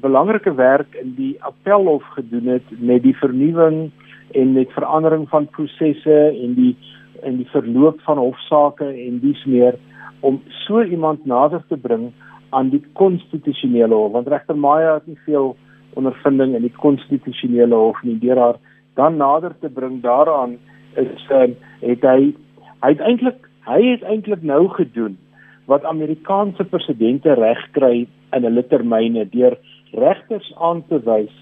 belangrike werk in die appelhof gedoen het met die vernuwing en met verandering van prosesse en die en die verloop van hofsaake en dies meer om so iemand nader te bring aan die konstitusionele hof. Want regter Maya het nie veel ondervinding in die konstitusionele hof nie. Deur haar dan nader te bring daaraan is uh, het hy hy het eintlik hy het eintlik nou gedoen wat Amerikaanse presidente reg kry in hulle termyne deur regters aan te wys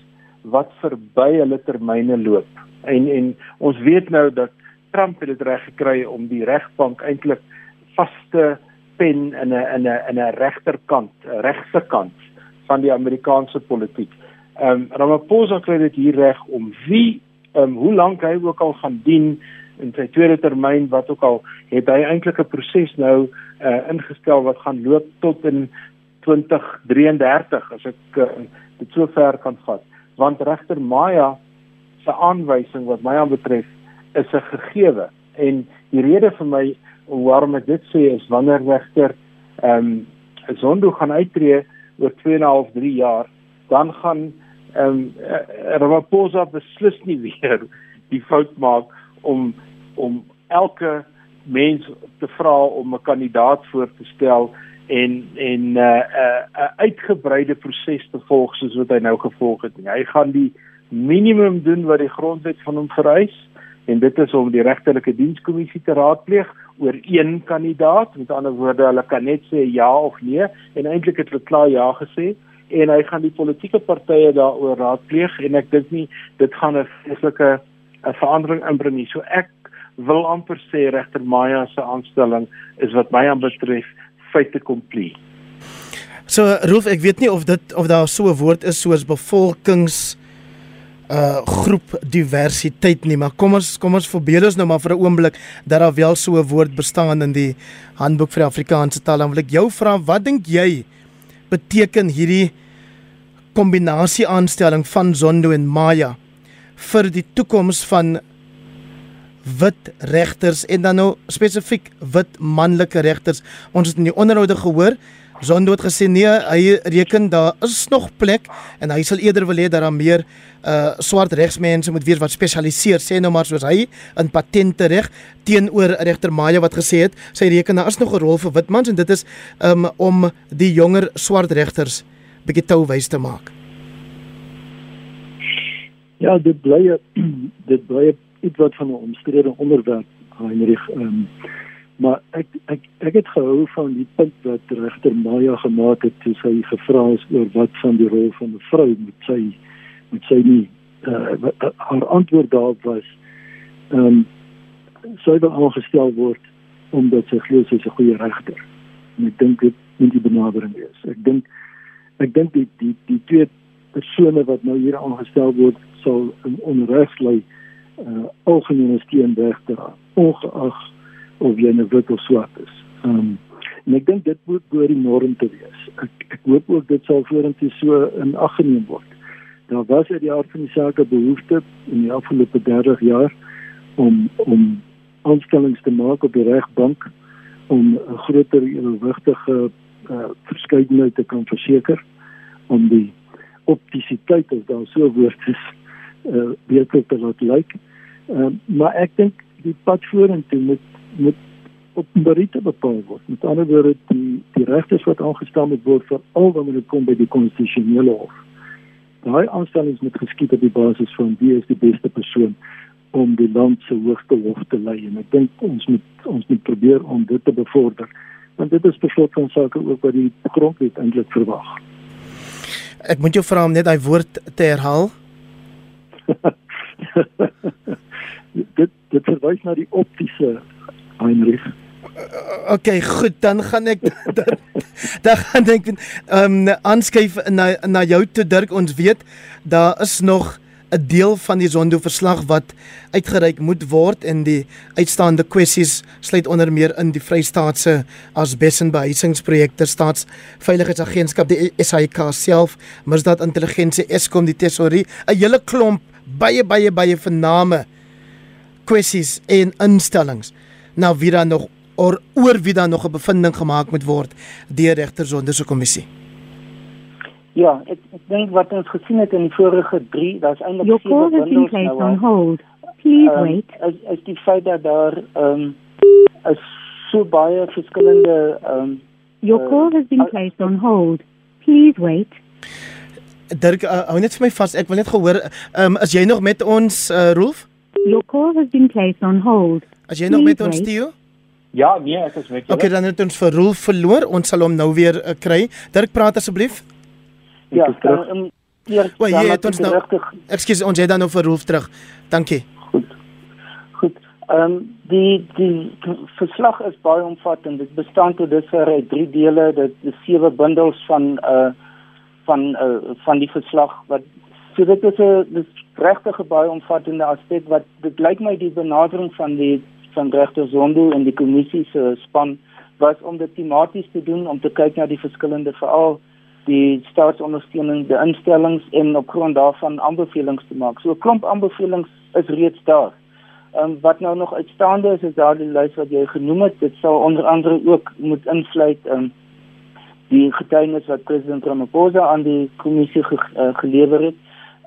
wat verby hulle termyne loop. En en ons weet nou dat Trump het dit reg gekry om die regbank eintlik vaste pen in 'n in 'n in 'n regterkant, regse kant van die Amerikaanse politiek. Ehm um, Ramaphosa kry dit hier reg om wie ehm um, hoe lank hy ook al gaan dien in sy tweede termyn wat ook al het hy eintlik 'n proses nou uh, ingestel wat gaan loop tot in 2033 as ek uh, dit so ver kan vat want regter Maya se aanwysing wat my aan betref is 'n gegewe. En die rede vir my waarom ek dit sê is wanneer regter ehm um, Zondo gaan uittreë oor 2,5 3 jaar dan gaan ehm um, Ramaphosa beslis nie weer die fout maak om om elke mens te vra om 'n kandidaat voor te stel en en 'n uh, 'n uh, uh, uitgebreide proses te volg soos wat hy nou gevolg het. Hy gaan die minimum doen wat die grondwet van hom vereis en dit is om die regterlike dienskommissie te raadpleeg oor een kandidaat. Met ander woorde, hulle kan net sê ja of nee en eintlik het hulle klaar ja gesê en hy gaan die politieke partye daaroor raadpleeg en ek dink nie dit gaan 'n vreeslike 'n verandering inbring nie. So ek wil amper sê regter Maya se aanstelling is wat my aanbetref feite komplie. So Rolf, ek weet nie of dit of daar so 'n woord is soos bevolkings uh groep diversiteit nie, maar kom ons kom ons verbeel ons nou maar vir 'n oomblik dat daar wel so 'n woord bestaan in die Handboek vir Afrikaanse taal. Dan wil ek jou vra, wat dink jy beteken hierdie kombinasie aanstelling van Zondo en Maya vir die toekoms van wit regters en dan nou spesifiek wit manlike regters. Ons het in die onderhoude gehoor Zondo het gesê nee, hy reken daar is nog plek en hy sal eerder wil hê dat daar meer uh swart regsmense moet wees wat spesialiseer, sê nou maar soos hy in patente reg teenoor regter Maya wat gesê het, sy reken daar is nog 'n rol vir wit mans en dit is um om die jonger swart regters bietjie touwys te maak. Ja, dit bly dit bly iets wat van 'n omstrede onderwerp, Heinrich. Um maar ek ek ek het gehou van die punt wat regter Maya gemaak het toe sy gevra is oor wat van die rol van 'n vrou moet sy moet sy nie uh, haar antwoord daarop was ehm um, sy wil aangestel word omdat sy glo sy is 'n goeie regter en ek dink dit moet die benadering wees ek dink ek dink die die die twee persone wat nou hier aangestel word sal in onreg lê uh, algemene steun regter ongeag of jy nou wit of swart is. Um, en ek dink dit moet bo die norm te wees. Ek ek hoop ook dit sal vorentoe so in ag geneem word. Daar was uit die aard van die saak 'n behoefte in die afgelope 30 jaar om om aanstellings te maak op die regbank om 'n groter ewigtige uh, verskeidenheid te kan verseker om die optisiteit as daar so woord is uh, beter te laat lyk. Uh, maar ek dink die pad vorentoe moet moet op meriete bepaal word. Met ander woorde die die regters wat aangestel word vir al wat moet kom by die konstitusionele hof. Daai aanstellings moet geskied op die basis van wie is die beste persoon om die land se hoogste hof te lei en ek dink ons moet ons moet probeer om dit te bevorder. Want dit is beslot van sake ook wat die grondwet eintlik verwag. Ek moet jou vra om net daai woord te herhaal. dit dit verwys na die optiese Heinrich. Okay, goed, dan gaan ek dan, dan gaan ek ehm um, aanskuif na na jou toe Dirk. Ons weet daar is nog 'n deel van die Zondo verslag wat uitgereik moet word en die uitstaande kwessies sluit onder meer in die Vrystaatse asbes en behuisingsprojekte staatsveiligheidsagentskap die SAIK self, misdaad intelligensie Eskom die tesorie, 'n hele klomp baie baie baie vername kwessies en instellings na wie dan nog or, oor wie dan nog 'n bevinding gemaak moet word deur regter sonder se kommissie. Ja, ek ek dink wat ons gesien het in die vorige 3, daar's eintlik Your call has been placed on hold. Please um, wait. As as die feit dat daar ehm um, is so baie verskillende ehm um, Your uh, call has been placed on hold. Please wait. Dirk, uh, hou net vir my vas. Ek wil net gehoor, um, is jy nog met ons, uh, Rolf? Your call has been placed on hold. As jy nog met ons steel? Ja, nee, ek is met julle. Okay, dan het ons vir Rolf verloor. Ons sal hom nou weer uh, kry. Dirk, praat asseblief. Ja, ehm hier. Wel, jy het ons nou Ekskuus, ons het dan nou vir Rolf terug. Dankie. Goed. Goed. Ehm um, die die verslag is baie omvattend. Dit bestaan tot dusver uit 3 dele. Dit is sewe bundels van uh van uh van die verslag wat so dit is 'n regtig baie omvattende aspek wat dit lyk my die benadering van die van regter Zondo en die kommissie se span was om dit tematies te doen om te kyk na die verskillende veral die staatsondersteuning die instellings en op grond daarvan aanbevelings te maak. So 'n klomp aanbevelings is reeds daar. Ehm um, wat nou nog uitstaande is is daardie lys wat jy genoem het. Dit sal onder andere ook moet insluit ehm um, die getuienis wat president Ramaphosa aan die kommissie ge, uh, gelewer het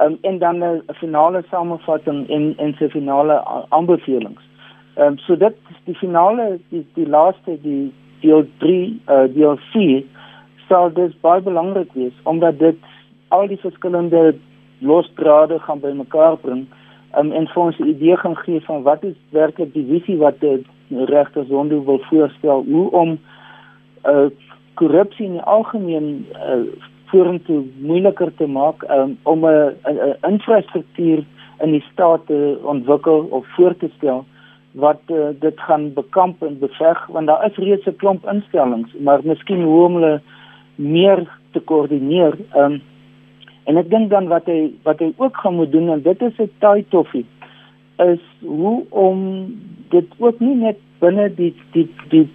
um, en dan 'n finale samevatting en en se finale aanbevelings. Ehm um, so dit die finale die die laaste die deel 3 uh deel 4 sal dis baie belangrik wees omdat dit al die verskillende losdrade gaan bymekaar bring um, en vir ons 'n idee gaan gee van wat is werklik die visie wat die regter Zondo wil voorstel hoe om uh, korrupsie in die algemeen uh, vorentoe moeiliker te maak um, om 'n infrastruktuur in die staat te ontwikkel of voor te stel wat uh, dit gaan bekamp en beveg want daar is reeds 'n klomp instellings maar miskien hoe om hulle meer te koördineer um, en ek dink dan wat hy wat hy ook gaan moet doen en dit is 'n taai toffie is hoe om dit ook nie net binne die die die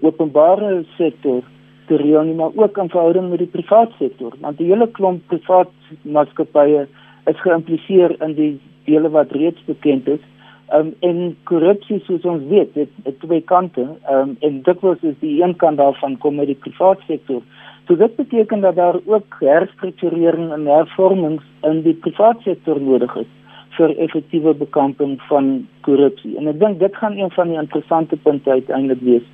openbare sektor te reël nie maar ook in verhouding met die private sektor want die hele klomp private maatskappye is geïmpliseer in die dele wat reeds bekend is Um, en korrupsie soos ons weet, dit het twee kante. Um, en dikwels is die een kant daarvan kom uit die private sektor. So dit beteken dat daar ook herstrukturering en hervormings in die private sektor nodig is vir effektiewe bekamping van korrupsie. En ek dink dit gaan een van die interessante punte uiteindelik wees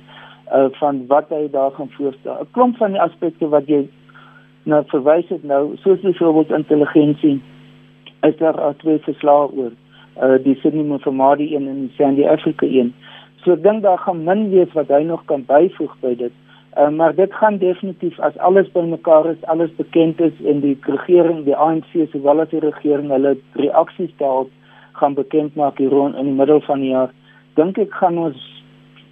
uh van wat hy daar gaan voorstel. 'n Klomp van die aspekte wat jy nou verwys het nou, soos byvoorbeeld intelligensie, is daar twee verslae oor uh die Sydney Mufamadi een en die Sandy Africa een. So ek dink daar gaan min wees wat hy nog kan byvoeg by dit. Uh maar dit gaan definitief as alles bymekaar is, alles bekend is en die regering, die ANC sowel as die regering hulle reaksies daarop gaan bekend maak hier rond in die middel van die jaar. Dink ek gaan ons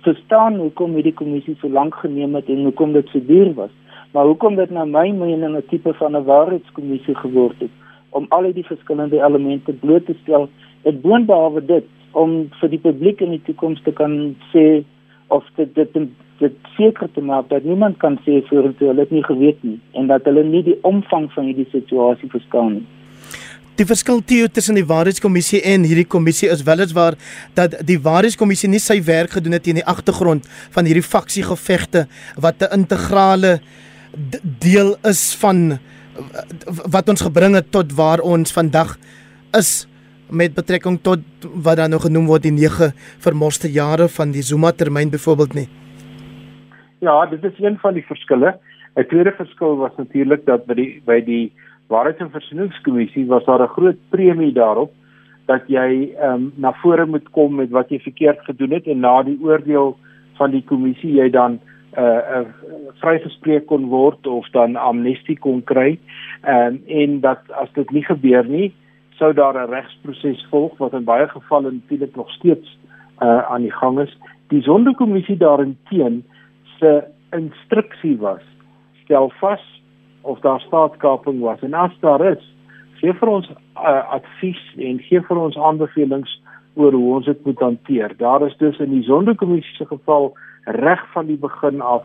verstaan hoekom hierdie kommissie so lank geneem het en hoekom dit so duur was. Maar hoekom dit na my mening 'n tipe van 'n waarheidskommissie geword het om al die verskillende elemente bloot te stel en boonbehalwe dit om vir die publiek in die toekoms te kan sê of dit dit dit seker te maak dat niemand kan sê vir hulle het nie geweet nie en dat hulle nie die omvang van hierdie situasie verstaan nie. Die verskil teo tussen die waarheidskommissie en hierdie kommissie is weliswaar dat die waarheidskommissie nie sy werk gedoen het in die agtergrond van hierdie faksiegevegte wat 'n integrale deel is van wat ons gebring het tot waar ons vandag is met betrekking tot wat dan nog genoem word die 9 vermoste jare van die Zuma termyn byvoorbeeld nie. Ja, dit is een van die verskille. 'n Tweede verskil was natuurlik dat by die by die Waarheids- en Versoeningskommissie was daar 'n groot premie daarop dat jy ehm um, na vore moet kom met wat jy verkeerd gedoen het en na die oordeel van die kommissie jy dan 'n uh, uh, vrygespreek kon word of dan amnestie kon kry. Ehm um, en dat as dit nie gebeur nie, sou daar 'n regsproses volg wat in baie gevalle natuurlik nog steeds uh, aan die gang is. Die sondekommissie daarteen se instruksie was stel vas of daar staatskaping was en as daar is, gee vir ons uh, advies en gee vir ons aanbevelings oor hoe ons dit moet hanteer. Daar is dus in die sondekommissie se geval reg van die begin af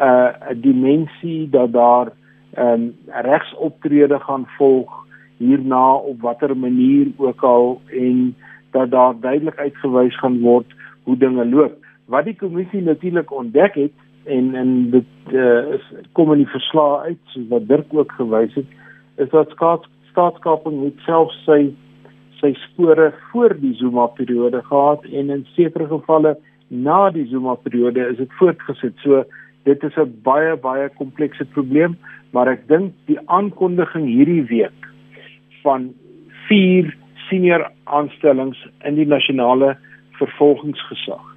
'n uh, dimensie dat daar 'n um, regsoptrede gaan volg hierna op watter manier ook al en dat daar duidelik uitgewys gaan word hoe dinge loop. Wat die kommissie natuurlik ontdek het en en dit uh, is kom in die verslag uit soos wat Dirk ook gewys het, is dat staats, staatskaping het self sy sy spore voor die Zuma periode gehad en in sekere gevalle na die Zuma periode is dit voortgesit. So dit is 'n baie baie komplekse probleem, maar ek dink die aankondiging hierdie week van vier senior aanstellings in die nasionale vervolgingsgesag.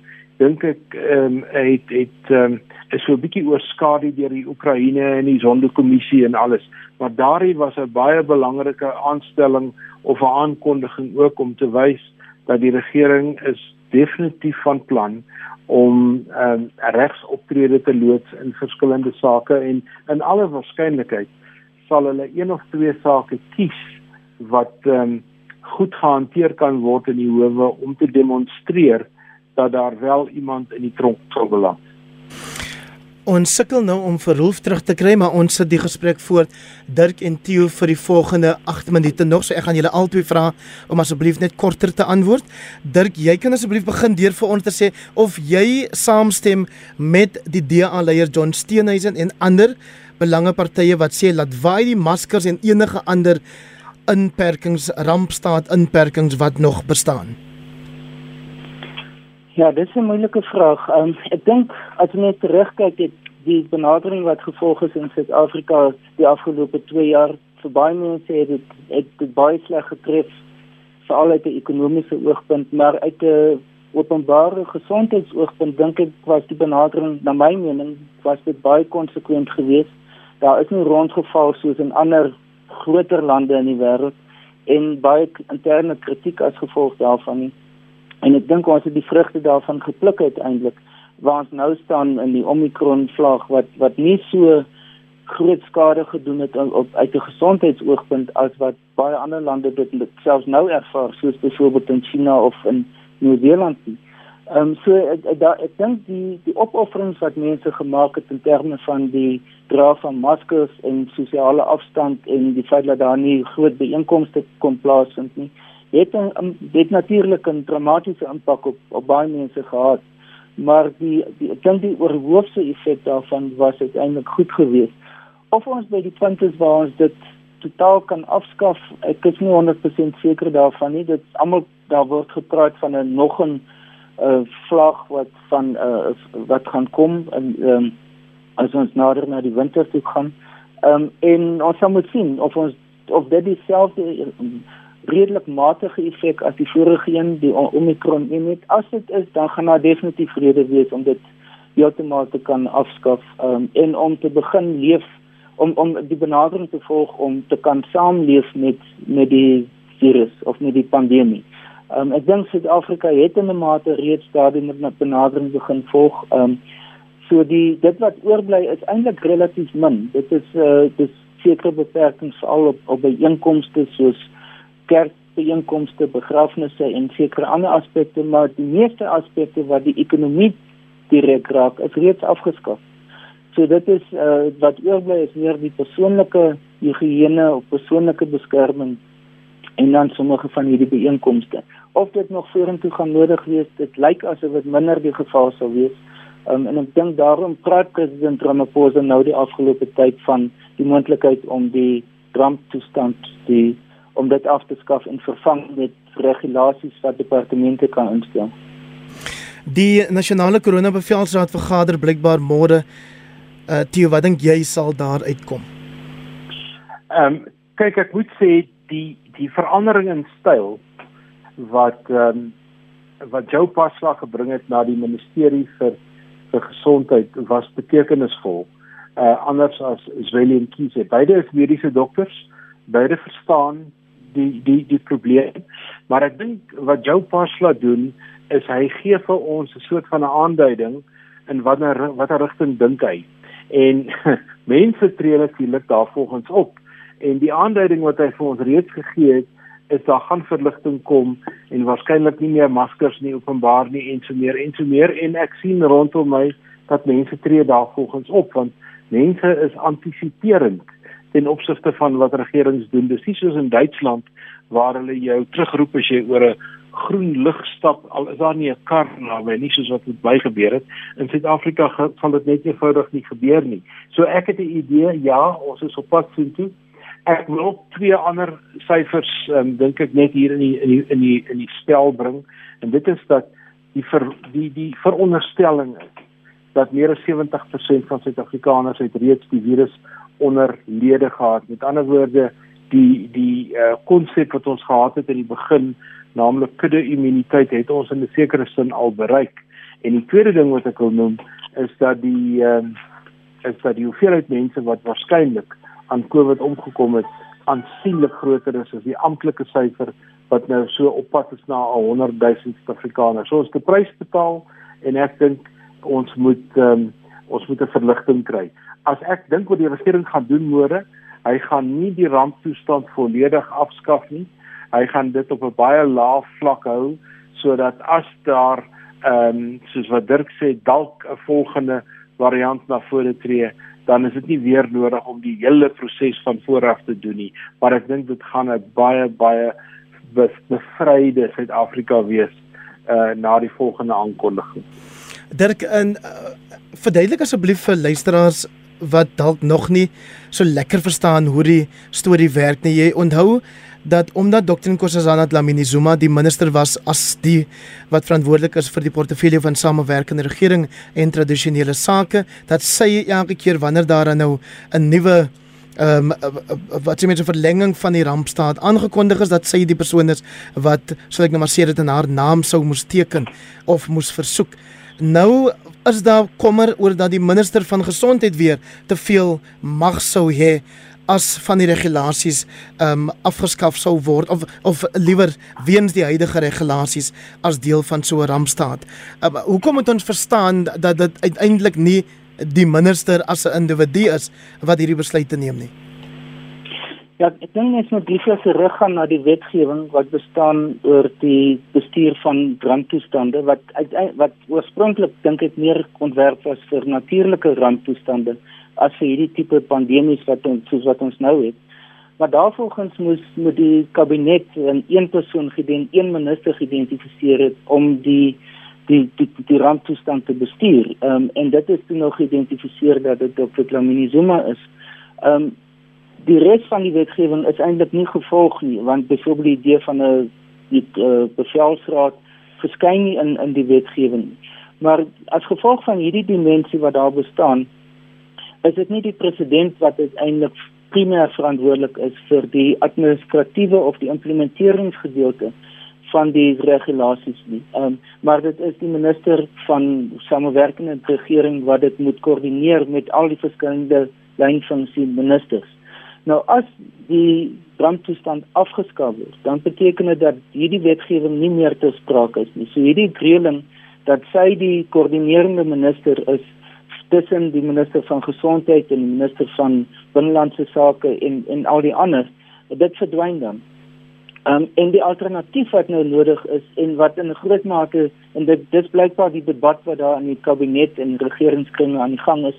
Dink ek ehm um, het het ehm um, is so 'n bietjie oorskadu deur die Oekraïne en die Sonderkommissie en alles, maar daardie was 'n baie belangrike aanstelling of 'n aankondiging ook om te wys dat die regering is definitief van plan om ehm um, regsoptrede te loods in verskillende sake en in alle waarskynlikheid sal hulle een of twee sake kies wat ehm um, goed gehanteer kan word in die howe om te demonstreer dat daar wel iemand in die tronk sou beland. Ons sukkel nou om vir Rolf terug te kry, maar ons sit die gesprek voort Dirk en Theo vir die volgende 8 minute nog. So ek gaan julle albei vra om asseblief net korter te antwoord. Dirk, jy kan asseblief begin deur vir ons te sê of jy saamstem met die DA leier John Steenhuisen en ander belangepartye wat sê laat waai die maskers en enige ander inperkings rampstaat inperkings wat nog bestaan? Ja, dit is 'n moeilike vraag. Um, ek dink as jy net terugkyk dit die benadering wat gevolg is in Suid-Afrika die afgelope 2 jaar vir baie mense het dit het dit baie sleg getref veral uit 'n ekonomiese oogpunt, maar uit 'n openbare gesondheidsoogpunt dink ek was die benadering na my mening was dit baie konsekwent geweest. Daar is nie rondgeval soos in ander groter lande in die wêreld en baie interne kritiek as gevolg daarvan nie. En ek dink ons het die vrugte daarvan gepluk uiteindelik waar ons nou staan in die Omicron vlak wat wat nie so groot skade gedoen het op uit 'n gesondheidsoogpunt as wat baie ander lande dit selfs nou ervaar soos byvoorbeeld in China of in Nieu-Seeland. Ehm um, so ek ek, ek dink die die opofferings wat mense gemaak het in terme van die dra van maskers en sosiale afstand en die feit dat daar nie groot byeenkomste kon plaasvind nie, het 'n dit natuurlik 'n dramatiese impak op op baie mense gehad. Maar die, die ek dink die oorhoofse effek daarvan was uiteindelik goed geweest of ons by die punt is waar ons dit totaal kan afskaf. Ek is nie 100% seker daarvan nie. Dit almal daar word gepraat van 'n nog 'n uh, vlag wat van uh, wat gaan kom en um, as ons nader na die winter toe gaan. Um, en ons moet sien of ons of dit dieselfde redelik matige effek as die vorige een die Omicron en as dit is dan gaan daar definitief rede wees om dit heeltemal te kan afskaf um, en om te begin leef om om die benadering te volg om te kan saamleef met met die virus of met die pandemie. Ehm um, ek dink Suid-Afrika het in 'n mate reeds daardie met benadering begin volg. Ehm um, so die dit wat oorbly is eintlik relatief min. Dit is eh uh, dis sekere beperkings veral op op byeenkomste soos kerkbyeenkomste, begrafnisse en sekere ander aspekte, maar die meeste aspekte wat die ekonomie direk raak, is reeds afgeskaf. So dit is uh, wat oorbly is meer die persoonlike higiëne of persoonlike beskerming en dan sommige van hierdie byeenkomste. Of dit nog vorentoe gaan nodig wees, dit lyk asof dit minder die geval sal wees. Um, en ek dink daarom praat president Ramaphosa nou die afgelope tyd van die moontlikheid om die ramptoestand die om dit af te skaf en vervang met regulasies wat departemente kan instel. Die nasionale koronabevelsraad vergader blykbaar môre uh Theo, wat dink jy sal daar uitkom? Ehm um, kyk ek moet sê die die verandering in styl wat ehm um, wat Joe Pasla gebring het na die ministerie vir vir gesondheid was betekenisvol. Uh anders as Zweli en Kiese. Beide is mediese dokters. Beide verstaan die die die probleem. Maar ek dink wat Joe Pasla doen is hy gee vir ons 'n soort van 'n aanduiding in watter watter rigting dink hy. En mense tree natuurlik daarvolgens op. En die aanduiding wat hy vir ons reeds gegee het is daar gaan verligting kom en waarskynlik nie meer maskers nie openbaar nie en so meer en so meer. En ek sien rondom my dat mense tree daarvolgens op want mense is antisiperend ten opsigte van wat regerings doen dis nie soos in Duitsland waar hulle jou terugroep as jy oor 'n groen lig stap al is daar nie 'n kar naby nie soos wat dit by gebeur het in Suid-Afrika gaan dit net eenvoudig nie gebeur nie. So ek het 'n idee, ja, ons is op pad soontoe. Ek wil twee ander syfers um, dink ek net hier in die in die in die in die spel bring en dit is dat die ver, die die veronderstelling is dat meer as 70% van Suid-Afrikaners het reeds die virus onderlede gehad. Met ander woorde, die die konsep uh, wat ons gehad het in die begin naamlik kudde immuniteit het ons in 'n sekere sin al bereik. En die tweede ding wat ek wil noem is dat die ehm uh, is dat die hoeveelheid mense wat waarskynlik aan COVID omgekom het aansienlik groter is as die amptelike syfer wat nou so op pad is na 100 000 Suid-Afrikaners. So ons het 'n prys betaal en ek dink ons moet ehm um, ons moet 'n verligting kry. As ek dink wat die regering gaan doen môre, hy gaan nie die ramptoestand volledig afskaf nie hy gaan dit op 'n baie lae vlak hou sodat as daar ehm um, soos wat Dirk sê dalk 'n volgende variant na vore tree dan is dit nie weer nodig om die hele proses van vooraf te doen nie maar ek dink dit gaan 'n baie baie bevryde Suid-Afrika wees uh na die volgende aankondiging. Dirk in uh, verduidelik asseblief vir luisteraars wat dalk nog nie so lekker verstaan hoe die storie werk nie. Jy onthou dat omdat Dr Nkosazana Dlamini Zuma die minister was as die wat verantwoordelik is vir die portefeulje van samewerkende regering en tradisionele sake, dat sy elke keer wanneer daar nou 'n nuwe ehm um, wat sy met 'n verlenging van die rampstaat aangekondig is dat sy die persoon is wat sal ek nou maar sê dit in haar naam sou moes teken of moes versoek. Nou is daar kommer oor dat die minister van gesondheid weer te veel mag sou hê as van die regulasies ehm um, afgeskaf sou word of of liewer weens die huidige regulasies as deel van so 'n rampstaat. Um, hoekom moet ons verstaan dat dit uiteindelik nie die minister as 'n individu is wat hierdie besluit neem nie? Ja, ek dink net moet dis terug gaan na die wetgewing wat bestaan oor die bestuur van brandtoestande wat wat oorspronklik dink ek meer ontwerp was vir natuurlike brandtoestande as vir hierdie tipe pandemies wat ons soos wat ons nou het. Maar daarvolgens moes moet die kabinet 'n een persoon gedien, een minister geïdentifiseer het om die die die die ramptoestand te bestuur. Ehm um, en dit is toe nog geïdentifiseer dat dit Dr. Dlamini Zuma is. Ehm um, die res van die wetgewing is eintlik nie gevolg nie want byvoorbeeld die idee van 'n die uh, bevelsraad verskyn nie in in die wetgewing. Maar as gevolg van hierdie dimensie wat daar bestaan, is dit nie die president wat uiteindelik primêr verantwoordelik is vir die administratiewe of die implementeringsgedeelte van die regulasies nie. Ehm um, maar dit is die minister van samewerkende regering wat dit moet koördineer met al die verskillende lynfunksie ministers. Nou as die brandtoestand afgeskaf word, dan beteken dit dat hierdie wetgewing nie meer te sprake is nie. So hierdie reëling dat sy die koördinerende minister is tussen die minister van gesondheid en die minister van binnelandse sake en en al die ander dit verdwyn dan. Um, en die alternatief wat nou nodig is en wat in groot mate en dit dis blykbaar die debat wat daar in die kabinet en regeringskringe aan die gang is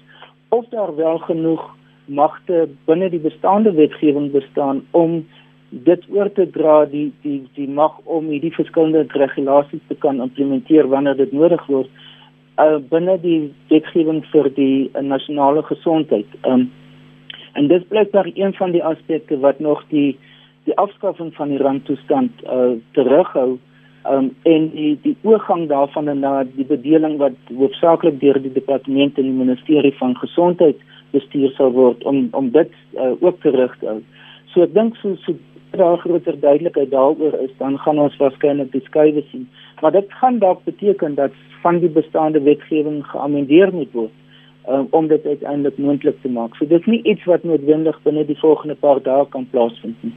of daar wel genoeg magte binne die bestaande wetgewing bestaan om dit oor te dra die die die mag om hierdie verskillende regulasies te kan implementeer wanneer dit nodig word uh, binne die wetgewing vir die uh, nasionale gesondheid. Um, en dit blyk daar een van die aspekte wat nog die die afskaffing van die randtoestand uh, terughou um, en die die oorgang daarvan na die bedeling wat hoofsaaklik deur die departement en die ministerie van gesondheid bestuur sal word om om dit uh, ook terug te hou. So ek dink so so daar groter duidelikheid daaroor is dan gaan ons waarskynlik die skuwe sien. Maar dit gaan dalk beteken dat van die bestaande wetgewing geamendeer moet word um, om dit uiteindelik moontlik te maak. So dit is nie iets wat noodwendig binne die volgende paar dae kan plaasvind nie.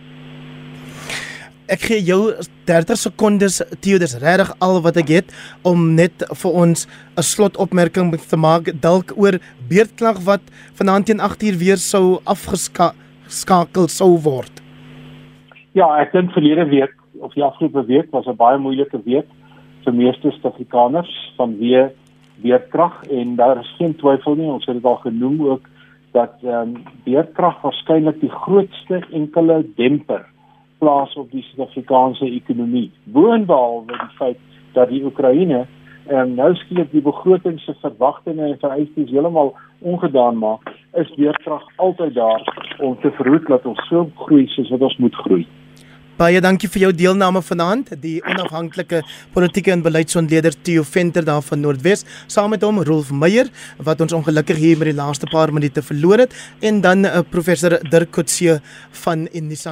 Ek gee jou 30 sekondes Theo dis regtig al wat ek het om net vir ons 'n slotopmerking te maak dalk oor beerdklag wat vanaand teen 8uur weer sou afgeskakel sou word. Ja, ek dink verlede week of die afgelope week was 'n baie moeilike week vir meeste Suid-Afrikaners vanweë weerkrag en daar is geen twyfel nie ons het dit al genoem ook dat um, weerkrag waarskynlik die grootste enkele demper plaas op die Suid-Afrikaanse ekonomie. Boonbehalwe die feit dat die Oekraïne um, nou skielik die begroting se verwagtinge en vereistes heeltemal ongedaan maak, is weerkrag altyd daar om te verhoed dat ons so groei soos wat ons moet groei. Baie dankie vir jou deelname vanaand. Die onafhanklike politieke en beleidsontleder Theo Venter daar van Noordwes, saam met hom Rolf Meyer wat ons ongelukkig hier met die laaste paar minute verloor het en dan uh, professor Dirk Coetzee van Unisa